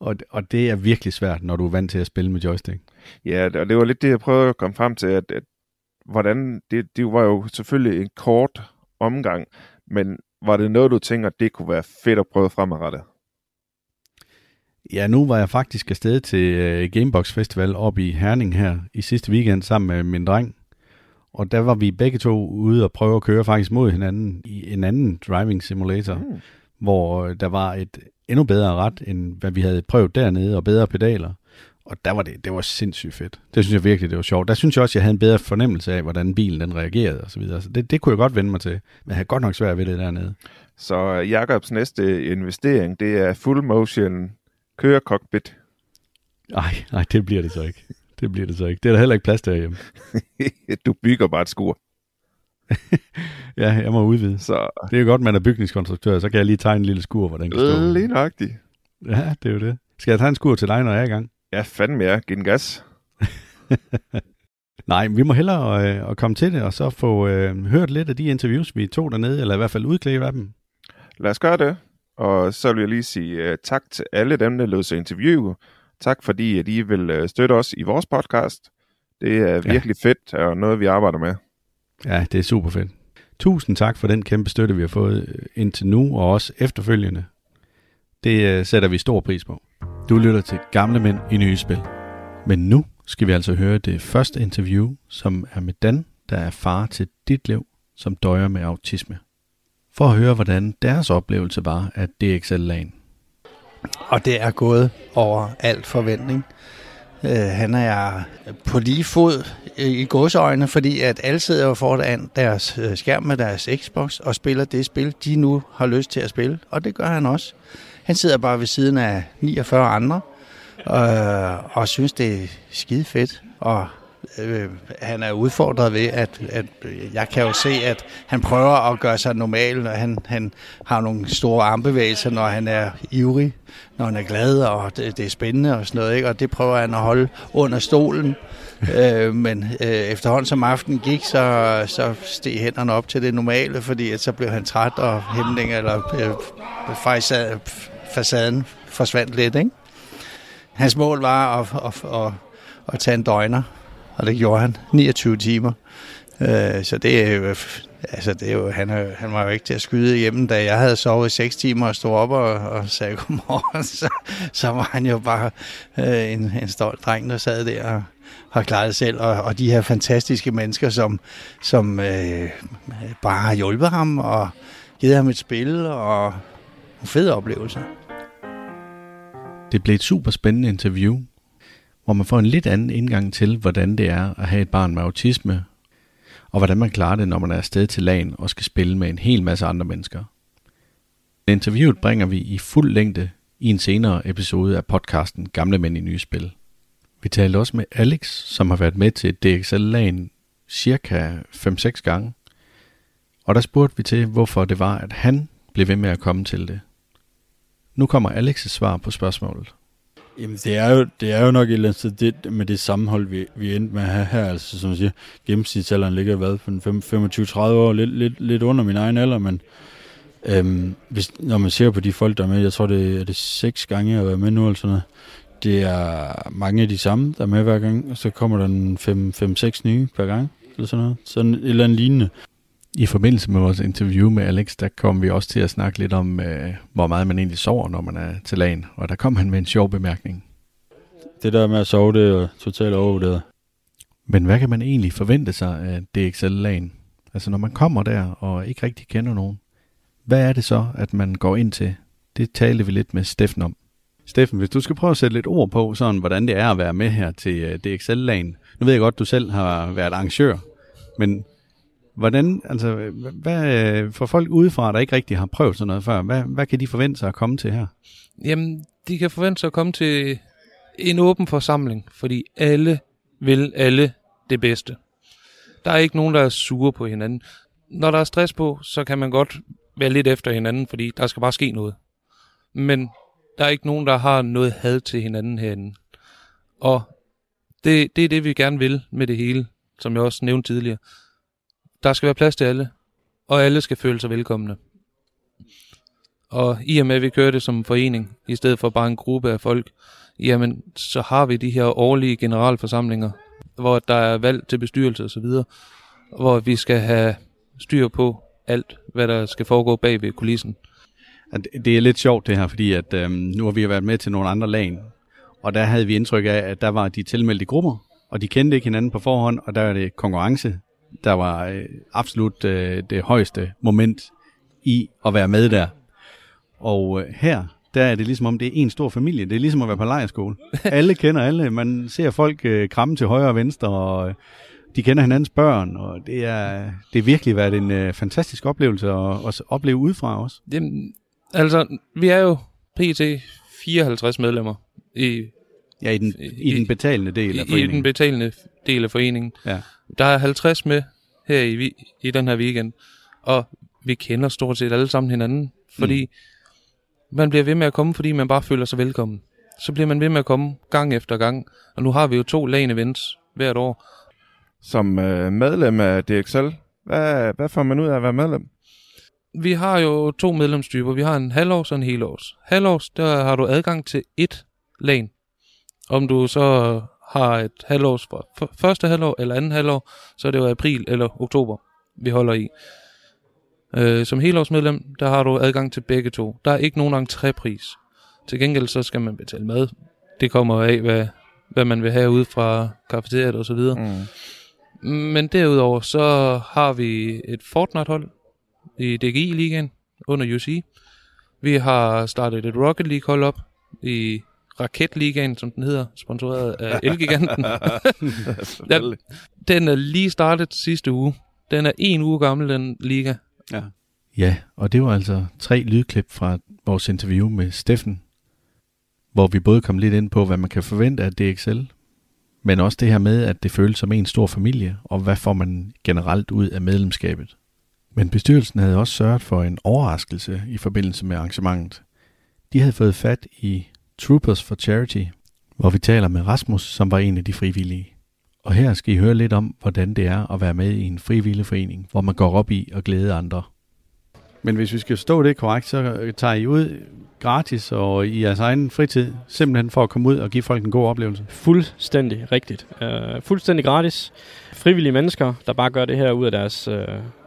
Og, og det er virkelig svært, når du er vant til at spille med joystick. Ja, og det var lidt det, jeg prøvede at komme frem til, at, at hvordan, det, det var jo selvfølgelig en kort omgang, men var det noget, du tænker, det kunne være fedt at prøve fremadrettet? Ja, nu var jeg faktisk afsted til uh, Gamebox Festival op i Herning her i sidste weekend sammen med min dreng. Og der var vi begge to ude og prøve at køre faktisk mod hinanden i en anden driving simulator, mm. hvor der var et endnu bedre ret, end hvad vi havde prøvet dernede, og bedre pedaler. Og der var det, det var sindssygt fedt. Det synes jeg virkelig, det var sjovt. Der synes jeg også, jeg havde en bedre fornemmelse af, hvordan bilen den reagerede og så videre. Så det, det kunne jeg godt vende mig til. Men jeg havde godt nok svært ved det dernede. Så Jakobs næste investering, det er full motion kørecockpit. Nej, nej, det bliver det så ikke. Det bliver det så ikke. Det er der heller ikke plads derhjemme. [LAUGHS] du bygger bare et skur. [LAUGHS] ja, jeg må udvide. Så... Det er jo godt, man er bygningskonstruktør, så kan jeg lige tegne en lille skur, hvor den kan stå. Lige nøjagtigt. Ja, det er jo det. Skal jeg tegne en skur til dig, når jeg er i gang? Ja, fandme ja. Giv den gas. [LAUGHS] Nej, vi må hellere øh, at komme til det, og så få øh, hørt lidt af de interviews, vi tog dernede, eller i hvert fald udklæde af dem. Lad os gøre det. Og så vil jeg lige sige uh, tak til alle dem, der lød sig interview. Tak fordi, at I vil uh, støtte os i vores podcast. Det er virkelig ja. fedt, og noget, vi arbejder med. Ja, det er super fedt. Tusind tak for den kæmpe støtte, vi har fået øh, indtil nu, og også efterfølgende. Det uh, sætter vi stor pris på. Du lytter til Gamle Mænd i Nye Spil. Men nu skal vi altså høre det første interview, som er med Dan, der er far til dit liv, som døjer med autisme. For at høre, hvordan deres oplevelse var af DXL-lagen. Og det er gået over alt forventning. Øh, han er på lige fod øh, i godsøjne, fordi at alle sidder jo foran deres øh, skærm med deres Xbox og spiller det spil, de nu har lyst til at spille. Og det gør han også. Han sidder bare ved siden af 49 andre øh, og synes, det er skide fedt. Og øh, han er udfordret ved, at, at øh, jeg kan jo se, at han prøver at gøre sig normal, og han, han har nogle store armbevægelser, når han er ivrig, når han er glad, og det, det er spændende og sådan noget, ikke? og det prøver han at holde under stolen. øh, men øh, efterhånden som aftenen gik, så, så steg hænderne op til det normale, fordi at så blev han træt, og hæmning eller øh, facaden forsvandt lidt. Ikke? Hans mål var at, at, at, at tage en døgner, og det gjorde han 29 timer. Øh, så det er jo, altså det er jo, han, er, han var jo ikke til at skyde hjemme, da jeg havde sovet 6 timer og stod op og, og sagde godmorgen, [LAUGHS] så, så var han jo bare øh, en, en stolt dreng, der sad der og har klaret det selv, og, og de her fantastiske mennesker, som, som øh, bare har hjulpet ham og givet ham et spil og fede oplevelser. Det blev et super spændende interview, hvor man får en lidt anden indgang til, hvordan det er at have et barn med autisme, og hvordan man klarer det, når man er afsted til lagen og skal spille med en hel masse andre mennesker. Interviewet bringer vi i fuld længde i en senere episode af podcasten Gamle Mænd i Nye Spil. Vi talte også med Alex, som har været med til DXL-lagen cirka 5-6 gange. Og der spurgte vi til, hvorfor det var, at han blev ved med at komme til det. Nu kommer Alex' svar på spørgsmålet. Jamen, det er jo, det er jo nok et eller andet sted det, med det sammenhold, vi, vi endte med at have her. Altså, som jeg siger, gennemsnitsalderen ligger hvad, for 25-30 år, lidt, lidt, lidt under min egen alder, men øhm, hvis, når man ser på de folk, der er med, jeg tror, det er det seks gange, jeg har været med nu, eller sådan noget, det er mange af de samme, der er med hver gang, og så kommer der en 5-6 nye per gang, eller sådan noget. Sådan et eller andet lignende. I forbindelse med vores interview med Alex, der kom vi også til at snakke lidt om, øh, hvor meget man egentlig sover, når man er til lagen. Og der kom han med en sjov bemærkning. Det der med at sove, det er totalt overvurderet. Men hvad kan man egentlig forvente sig af DXL-lagen? Altså når man kommer der og ikke rigtig kender nogen, hvad er det så, at man går ind til? Det talte vi lidt med Steffen om. Steffen, hvis du skal prøve at sætte lidt ord på, sådan, hvordan det er at være med her til øh, DXL-lagen. Nu ved jeg godt, at du selv har været arrangør, men Hvordan, altså, hvad, for folk udefra, der ikke rigtig har prøvet sådan noget før, hvad, hvad kan de forvente sig at komme til her? Jamen, de kan forvente sig at komme til en åben forsamling, fordi alle vil alle det bedste. Der er ikke nogen, der er sure på hinanden. Når der er stress på, så kan man godt være lidt efter hinanden, fordi der skal bare ske noget. Men der er ikke nogen, der har noget had til hinanden herinde. Og det, det er det, vi gerne vil med det hele, som jeg også nævnte tidligere. Der skal være plads til alle, og alle skal føle sig velkomne. Og i og med, at vi kører det som en forening, i stedet for bare en gruppe af folk, jamen, så har vi de her årlige generalforsamlinger, hvor der er valg til bestyrelse osv., hvor vi skal have styr på alt, hvad der skal foregå bag ved kulissen. At Det er lidt sjovt det her, fordi at, øhm, nu har vi været med til nogle andre lag, og der havde vi indtryk af, at der var de tilmeldte grupper, og de kendte ikke hinanden på forhånd, og der er det konkurrence, der var øh, absolut øh, det højeste moment i at være med der. Og øh, her, der er det ligesom om, det er en stor familie. Det er ligesom at være på lejerskole. [LAUGHS] alle kender alle. Man ser folk øh, kramme til højre og venstre, og øh, de kender hinandens børn, og det er, det er virkelig været en øh, fantastisk oplevelse at, at opleve udefra også. Jamen, altså, vi er jo pt. 54 medlemmer i, Ja, i den, i, I- den betalende del af i, i foreningen. den betalende del af foreningen. Ja. Der er 50 med her i, i den her weekend, og vi kender stort set alle sammen hinanden, fordi mm. man bliver ved med at komme, fordi man bare føler sig velkommen. Så bliver man ved med at komme gang efter gang, og nu har vi jo to lane events hvert år. Som øh, medlem af DXL, hvad, hvad får man ud af at være medlem? Vi har jo to medlemstyper. Vi har en halvårs og en helårs. Halvårs, der har du adgang til et lane. Om du så har et halvårs for første halvår eller anden halvår, så er det jo april eller oktober, vi holder i. Øh, som helårsmedlem, der har du adgang til begge to. Der er ikke nogen entrépris. Til gengæld så skal man betale mad. Det kommer af, hvad, hvad man vil have ud fra kafeteriet og så videre. Mm. Men derudover så har vi et Fortnite-hold i DGI-ligaen under UC. Vi har startet et Rocket League-hold op i Raketligaen, som den hedder, sponsoreret af [LAUGHS] Elgiganten. [LAUGHS] Selvfølgelig. Den er lige startet sidste uge. Den er en uge gammel, den liga. Ja, og det var altså tre lydklip fra vores interview med Steffen, hvor vi både kom lidt ind på, hvad man kan forvente af DXL, men også det her med, at det føles som en stor familie, og hvad får man generelt ud af medlemskabet. Men bestyrelsen havde også sørget for en overraskelse i forbindelse med arrangementet. De havde fået fat i Troopers for Charity, hvor vi taler med Rasmus, som var en af de frivillige. Og her skal I høre lidt om, hvordan det er at være med i en frivillig forening, hvor man går op i at glæde andre. Men hvis vi skal stå det korrekt, så tager I ud gratis og i jeres egen fritid, simpelthen for at komme ud og give folk en god oplevelse. Fuldstændig rigtigt. Uh, fuldstændig gratis. Frivillige mennesker, der bare gør det her ud af deres uh,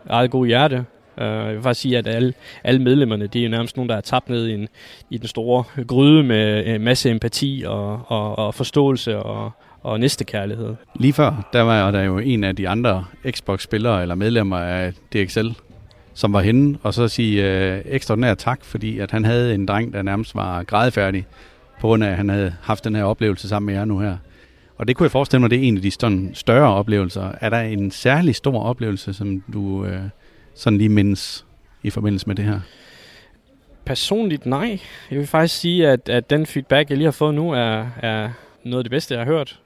eget gode hjerte. Uh, jeg vil faktisk sige, at alle, alle medlemmerne, de er jo nærmest nogen, der er tabt ned i, en, i den store gryde med en masse empati og, og, og forståelse og, og næstekærlighed. Lige før, der var der jo en af de andre Xbox-spillere eller medlemmer af DXL, som var henne, og så sige øh, ekstraordinær tak, fordi at han havde en dreng, der nærmest var grædefærdig, på grund af, at han havde haft den her oplevelse sammen med jer nu her. Og det kunne jeg forestille mig, det er en af de sådan større oplevelser. Er der en særlig stor oplevelse, som du øh, sådan lige mindes i forbindelse med det her? Personligt nej. Jeg vil faktisk sige, at, at den feedback, jeg lige har fået nu, er, er noget af det bedste, jeg har hørt.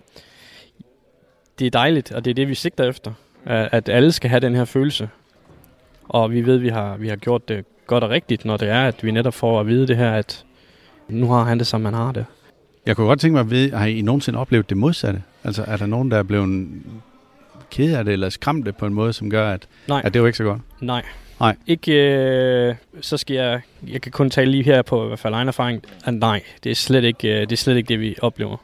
Det er dejligt, og det er det, vi sigter efter. At, at alle skal have den her følelse. Og vi ved, at vi har, vi har gjort det godt og rigtigt, når det er, at vi netop får at vide det her, at nu har han det, som man har det. Jeg kunne godt tænke mig at vide, har I nogensinde oplevet det modsatte? Altså er der nogen, der er blevet ked af det, eller skræmte på en måde, som gør, at, Nej. at det var ikke så godt? Nej. Nej. Ikke, øh, så skal jeg, jeg kan kun tale lige her på i hvert fald egen erfaring, at nej, det er slet ikke, øh, det, er slet ikke det, vi oplever.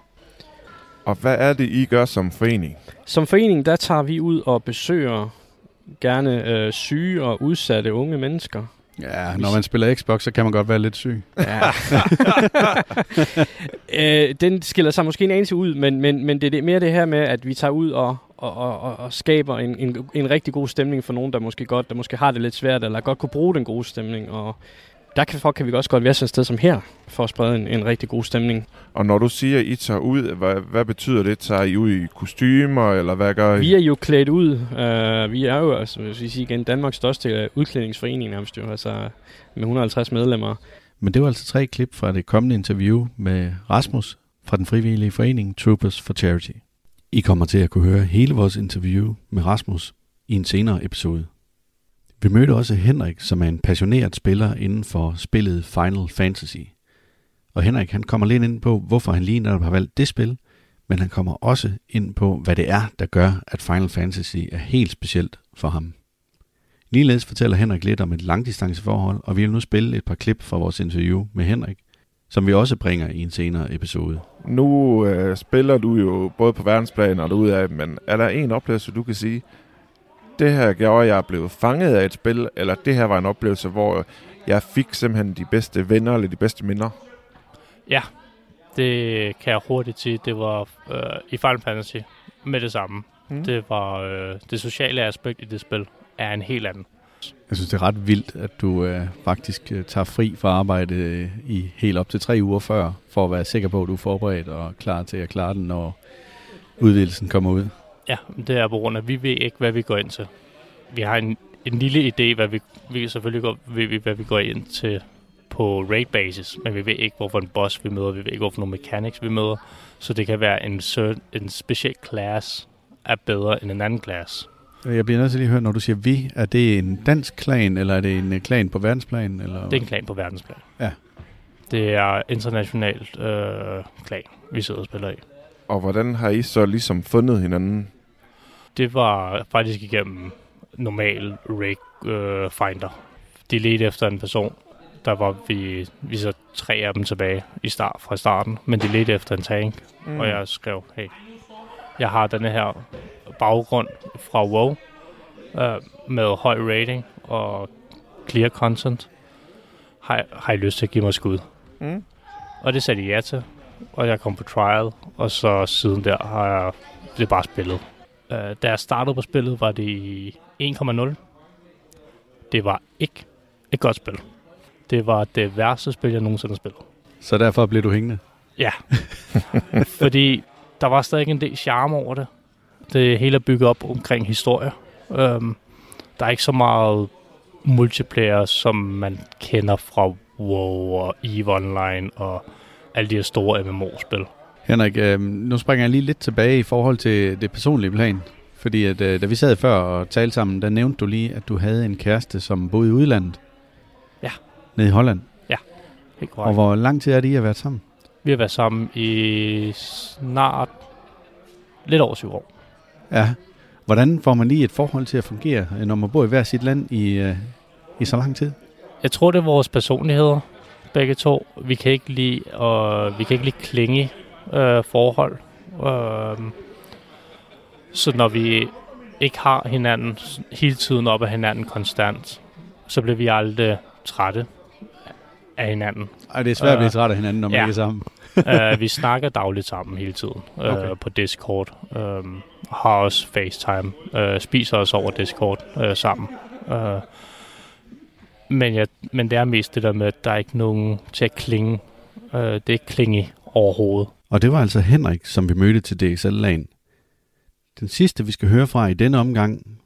Og hvad er det, I gør som forening? Som forening, der tager vi ud og besøger gerne øh, syge og udsatte unge mennesker. Ja, når man spiller Xbox, så kan man godt være lidt syg. [LAUGHS] Ja. [LAUGHS] øh, den skiller sig måske en anelse ud, men, men, men det er mere det her med, at vi tager ud og, og, og, og- skaber en, en, en rigtig god stemning for nogen, der måske godt, der måske har det lidt svært, eller godt kunne bruge den gode stemning. Og der kan, for kan vi også godt være sådan et sted som her, for at sprede en, en rigtig god stemning. Og når du siger, at I tager ud, hvad, hvad betyder det? Tager I ud i kostymer, eller hvad gør I? Vi er jo klædt ud. Uh, vi er jo, altså, hvis vi siger igen, Danmarks største øh, udklædningsforening nærmest jo, altså med 150 medlemmer. Men det var altså tre klip fra det kommende interview med Rasmus fra den frivillige forening Troopers for Charity. I kommer til at kunne høre hele vores interview med Rasmus i en senere episode. Vi mødte også Henrik, som er en passioneret spiller inden for spillet Final Fantasy. Og Henrik han kommer lidt ind på, hvorfor han lige netop har valgt det spil, men han kommer også ind på, hvad det er, der gør, at Final Fantasy er helt specielt for ham. Ligeledes fortæller Henrik lidt om et langdistanceforhold, og vi vil nu spille et par klip fra vores interview med Henrik, som vi også bringer i en senere episode. Nu øh, spiller du jo både på verdensplan og derude af, men er der en oplevelse, du kan sige, det her gjorde, at jeg blev fanget af et spil, eller det her var en oplevelse, hvor jeg fik simpelthen de bedste venner, eller de bedste minder? Ja, det kan jeg hurtigt sige. Det var øh, i Final Fantasy med det samme. Mm. Det var øh, det sociale aspekt i det spil er en helt anden. Jeg synes, det er ret vildt, at du øh, faktisk øh, tager fri fra arbejde øh, i helt op til tre uger før, for at være sikker på, at du er forberedt og klar til at klare den, når udvidelsen kommer ud. Ja, det er på grund af, at vi ved ikke, hvad vi går ind til. Vi har en, en lille idé, hvad vi, vi selvfølgelig går, ved vi, hvad vi går ind til på raid basis, men vi ved ikke, hvorfor en boss vi møder, vi ved ikke, hvorfor nogle mechanics vi møder, så det kan være en, en speciel class er bedre end en anden class. Jeg bliver nødt til lige at høre, når du siger vi, er det en dansk klan, eller er det en klan på verdensplan? Eller? Det er en klan på verdensplan. Ja. Det er internationalt øh, klan, vi sidder og spiller i. Og hvordan har I så ligesom fundet hinanden? Det var faktisk igennem normal rig øh, finder. De ledte efter en person. Der var vi, vi så tre af dem tilbage i start, fra starten, men de ledte efter en tank. Mm. Og jeg skrev, hey, jeg har denne her baggrund fra WoW øh, med høj rating og clear content. Har, har I lyst til at give mig skud? Mm. Og det sagde de ja til, og jeg kom på trial, og så siden der har jeg det bare spillet. Uh, da jeg startede på spillet, var det i 1,0. Det var ikke et godt spil. Det var det værste spil, jeg nogensinde har spillet. Så derfor blev du hængende? Ja. [LAUGHS] Fordi der var stadig en del charme over det. Det hele er bygget op omkring historie. Um, der er ikke så meget multiplayer, som man kender fra WoW og EVE Online og alle de her store MMO-spil. Henrik, øh, nu springer jeg lige lidt tilbage i forhold til det personlige plan. Fordi at, øh, da vi sad før og talte sammen, der nævnte du lige, at du havde en kæreste, som boede i udlandet. Ja. Nede i Holland. Ja, helt korrekt. Og hvor lang tid er det, I har været sammen? Vi har været sammen i snart lidt over syv år. Ja. Hvordan får man lige et forhold til at fungere, når man bor i hver sit land i, øh, i så lang tid? Jeg tror, det er vores personligheder, begge to. Vi kan ikke lide, og vi kan ikke lide klinge øh, forhold. Øh, så når vi ikke har hinanden hele tiden op af hinanden konstant, så bliver vi aldrig trætte af hinanden. Ej, det er svært at blive træt af hinanden, når man ja. ikke er sammen. Uh, [LAUGHS] vi snakker dagligt sammen hele tiden uh, okay. på Discord. Uh, har også FaceTime. Uh, spiser os over Discord uh, sammen. Uh, men, ja, men det er mest det der med, at der er ikke nogen til at klinge. Uh, det er ikke klinge overhovedet. Og det var altså Henrik, som vi mødte til DXL-lagen. Den sidste, vi skal høre fra i denne omgang,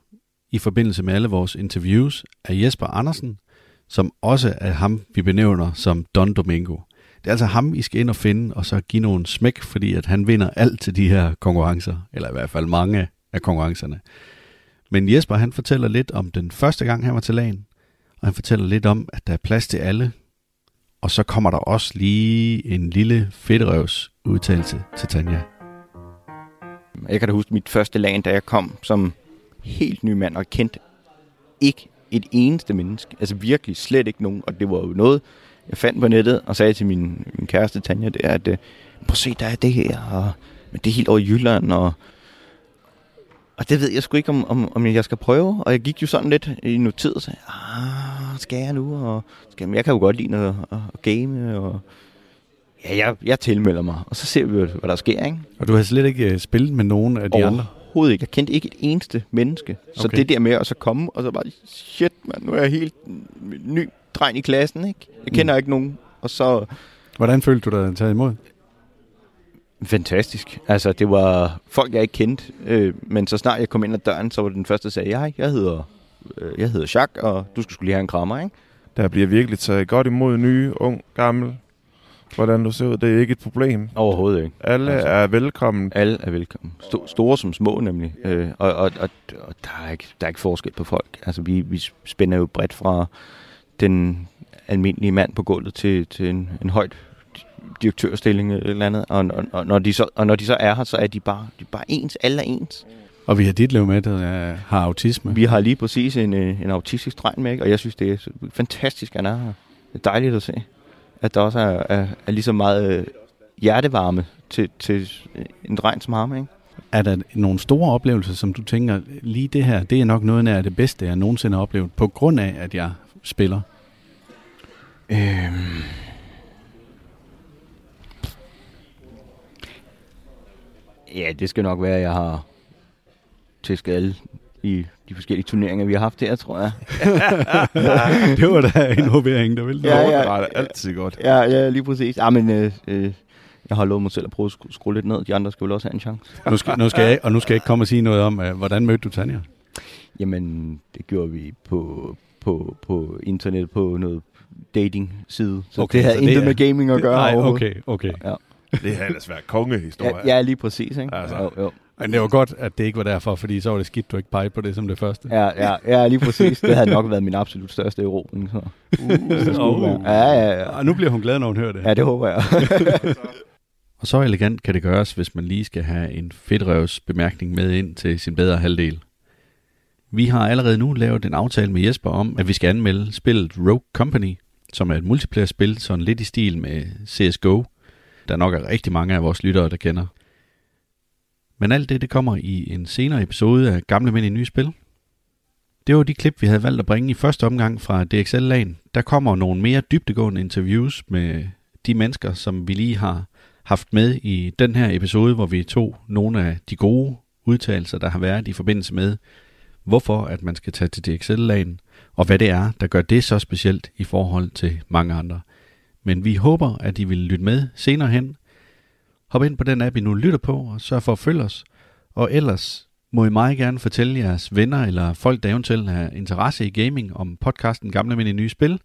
i forbindelse med alle vores interviews, er Jesper Andersen, som også er ham, vi benævner som Don Domingo. Det er altså ham, I skal ind og finde, og så give nogle smæk, fordi at han vinder alt til de her konkurrencer, eller i hvert fald mange af konkurrencerne. Men Jesper, han fortæller lidt om den første gang, han var til lagen, og han fortæller lidt om, at der er plads til alle, og så kommer der også lige en lille fedterøvs udtalelse til Tanja. Jeg kan da huske mit første lag, da jeg kom som helt ny mand og kendte ikke et eneste menneske. Altså virkelig slet ikke nogen. Og det var jo noget, jeg fandt på nettet og sagde til min, min kæreste Tanja, det er, at øh, prøv at se, der er det her, og men det er helt over Jylland, og, og det ved jeg sgu ikke, om, om, om jeg skal prøve. Og jeg gik jo sådan lidt i noget tid og sagde, ah, skal jeg nu? Og skal, jeg kan jo godt lide at, at game, og ja, jeg, jeg tilmelder mig. Og så ser vi, hvad der sker, ikke? Og du har slet ikke øh, spillet med nogen af de andre? Overhovedet ikke. Jeg kendte ikke et eneste menneske. Så okay. det der med at så komme, og så bare, shit, man, nu er jeg helt ny dreng i klassen, ikke? Jeg kender mm. ikke nogen. Og så... Hvordan følte du dig taget imod? Fantastisk. Altså, det var folk, jeg ikke kendte. Øh, men så snart jeg kom ind ad døren, så var det den første, der sagde, jeg, jeg hedder, øh, jeg hedder Jacques, og du skulle lige have en krammer, ikke? Der bliver virkelig taget godt imod nye, ung, gammel. Hvordan du ser ud, det er ikke et problem. Overhovedet ikke. Alle altså, er velkommen. Alle er velkommen. Sto- store som små nemlig. Øh, og og, og, og der, er ikke, der er ikke forskel på folk. Altså, vi, vi spænder jo bredt fra den almindelige mand på gulvet til, til en, en højt direktørstilling eller andet. Og, og, og, når de så, og når de så er her, så er de bare, de bare ens. Alle er ens. Og vi har dit liv med, der har autisme. Vi har lige præcis en, øh, en autistisk dreng med, ikke? og jeg synes, det er fantastisk, at han er her. Det er dejligt at se, at der også er, er, er lige så meget øh, hjertevarme til, til en dreng som ham. Ikke? Er der nogle store oplevelser, som du tænker, lige det her, det er nok noget af det bedste, jeg nogensinde har oplevet, på grund af, at jeg spiller? Øhm. Ja, det skal nok være, at jeg har tæsket alle i de forskellige turneringer, vi har haft her, tror jeg. [LAUGHS] det var da en hovering, der ville. Ja, ja. Det var altid godt. Ja, ja lige præcis. Ja, men øh, øh, jeg har lovet mig selv at prøve at skru- skrue lidt ned. De andre skal vel også have en chance. Nu skal, nu skal jeg, og nu skal jeg ikke komme og sige noget om, uh, hvordan mødte du Tanja? Jamen, det gjorde vi på, på, på internet på noget dating-side. Så Okay, det havde så det intet er- med gaming at gøre Nej, okay, okay. Ja. Det har ellers været kongehistorie. Ja, ja, lige præcis. Ikke? Altså. Jo, jo. Men det var godt, at det ikke var derfor, fordi så var det skidt, du ikke pegede på det som det første. Ja, ja, ja, lige præcis. Det havde nok været min absolut største erobring. Så. Uh, det skulle uh. Ja, ja, ja. Og nu bliver hun glad, når hun hører det. Ja, det håber jeg. [LAUGHS] Og så elegant kan det gøres, hvis man lige skal have en fedtrøvs bemærkning med ind til sin bedre halvdel. Vi har allerede nu lavet en aftale med Jesper om, at vi skal anmelde spillet Rogue Company, som er et multiplayer-spil, sådan lidt i stil med CSGO, der nok er rigtig mange af vores lyttere, der kender. Men alt det, det kommer i en senere episode af Gamle Mænd i Nye Spil. Det var de klip, vi havde valgt at bringe i første omgang fra DXL-lagen. Der kommer nogle mere dybdegående interviews med de mennesker, som vi lige har haft med i den her episode, hvor vi tog nogle af de gode udtalelser, der har været i forbindelse med, hvorfor at man skal tage til DXL-lagen, og hvad det er, der gør det så specielt i forhold til mange andre. Men vi håber, at I vil lytte med senere hen. Hop ind på den app, I nu lytter på, og sørg for at følge os. Og ellers må I meget gerne fortælle jeres venner eller folk, der eventuelt har interesse i gaming, om podcasten Gamle Mænd i Nye Spil.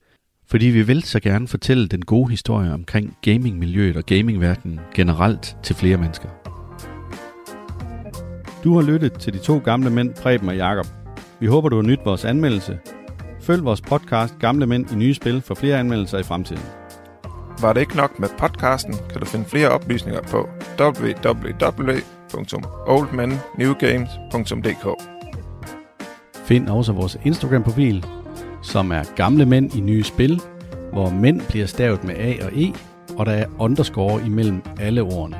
Fordi vi vil så gerne fortælle den gode historie omkring gamingmiljøet og gamingverdenen generelt til flere mennesker. Du har lyttet til de to gamle mænd, Preben og Jakob. Vi håber, du har nydt vores anmeldelse. Følg vores podcast Gamle Mænd i Nye Spil for flere anmeldelser i fremtiden. Var det ikke nok med podcasten, kan du finde flere oplysninger på www.oldmennewgames.dk Find også vores Instagram-profil, som er Gamle Mænd i Nye Spil, hvor mænd bliver stavet med A og E, og der er underscore imellem alle ordene.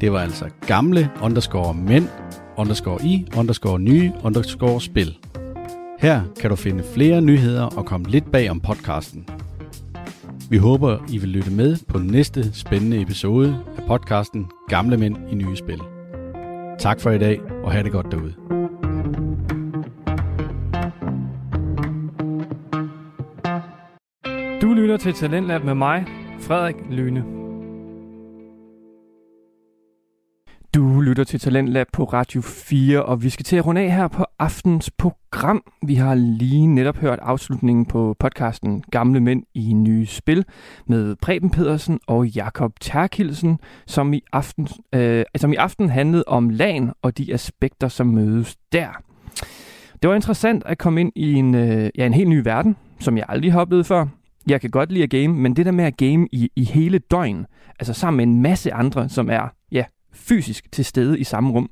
Det var altså gamle underscore mænd, underscore i, underscore nye, underscore spil. Her kan du finde flere nyheder og komme lidt bag om podcasten. Vi håber, I vil lytte med på næste spændende episode af podcasten Gamle Mænd i Nye Spil. Tak for i dag, og have det godt derude. Du lytter til Talentlab med mig, Frederik Lyne. Du lytter til Talentlab på Radio 4, og vi skal til at runde af her på aftens program. Vi har lige netop hørt afslutningen på podcasten Gamle Mænd i Nye Spil med Preben Pedersen og Jakob Terkildsen, som i aften, øh, som i aften handlede om lagen og de aspekter, som mødes der. Det var interessant at komme ind i en, øh, ja, en helt ny verden, som jeg aldrig har oplevet før. Jeg kan godt lide at game, men det der med at game i, i hele døgn, altså sammen med en masse andre, som er fysisk til stede i samme rum,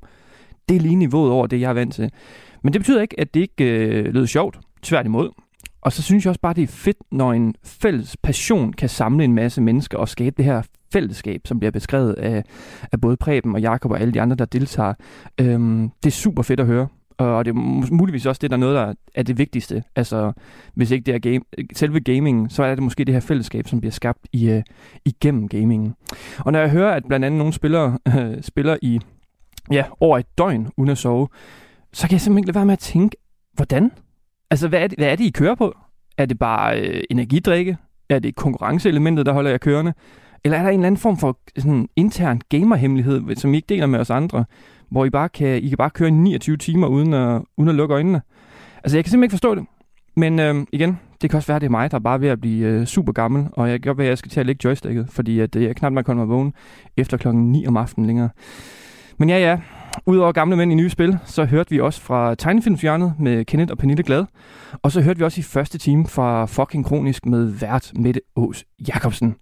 det er lige niveauet over det, jeg er vant til. Men det betyder ikke, at det ikke øh, lød sjovt. Tværtimod. Og så synes jeg også bare, det er fedt, når en fælles passion kan samle en masse mennesker og skabe det her fællesskab, som bliver beskrevet af, af både Preben og Jakob og alle de andre, der deltager. Øhm, det er super fedt at høre. Og det er muligvis også det, der er noget, der er det vigtigste. Altså, hvis ikke det er game, selve gamingen, så er det måske det her fællesskab, som bliver skabt i, uh, igennem gamingen. Og når jeg hører, at blandt andet nogle spillere uh, [LAUGHS] spiller i ja, over et døgn uden at sove, så kan jeg simpelthen ikke lade være med at tænke, hvordan? Altså, hvad er det, hvad er det I kører på? Er det bare øh, energidrikke? Er det konkurrenceelementet, der holder jer kørende? Eller er der en eller anden form for sådan intern gamerhemmelighed, som I ikke deler med os andre, hvor I bare kan, I kan bare køre 29 timer uden at, uden at lukke øjnene? Altså, jeg kan simpelthen ikke forstå det. Men øh, igen, det kan også være, at det er mig, der er bare ved at blive øh, super gammel, og jeg kan godt være, at jeg skal til at lægge joysticket, fordi at, øh, jeg knap nok kommer vågen efter klokken 9 om aftenen længere. Men ja, ja, Udover gamle mænd i nye spil, så hørte vi også fra tegnefilmsjørnet med Kenneth og Pernille Glad. Og så hørte vi også i første time fra Fucking Kronisk med vært Mette Ås Jacobsen.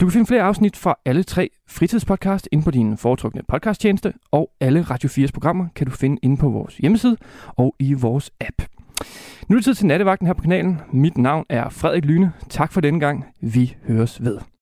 Du kan finde flere afsnit fra alle tre fritidspodcast inde på din foretrukne podcasttjeneste, og alle Radio 4's programmer kan du finde inde på vores hjemmeside og i vores app. Nu er det tid til nattevagten her på kanalen. Mit navn er Frederik Lyne. Tak for denne gang. Vi høres ved.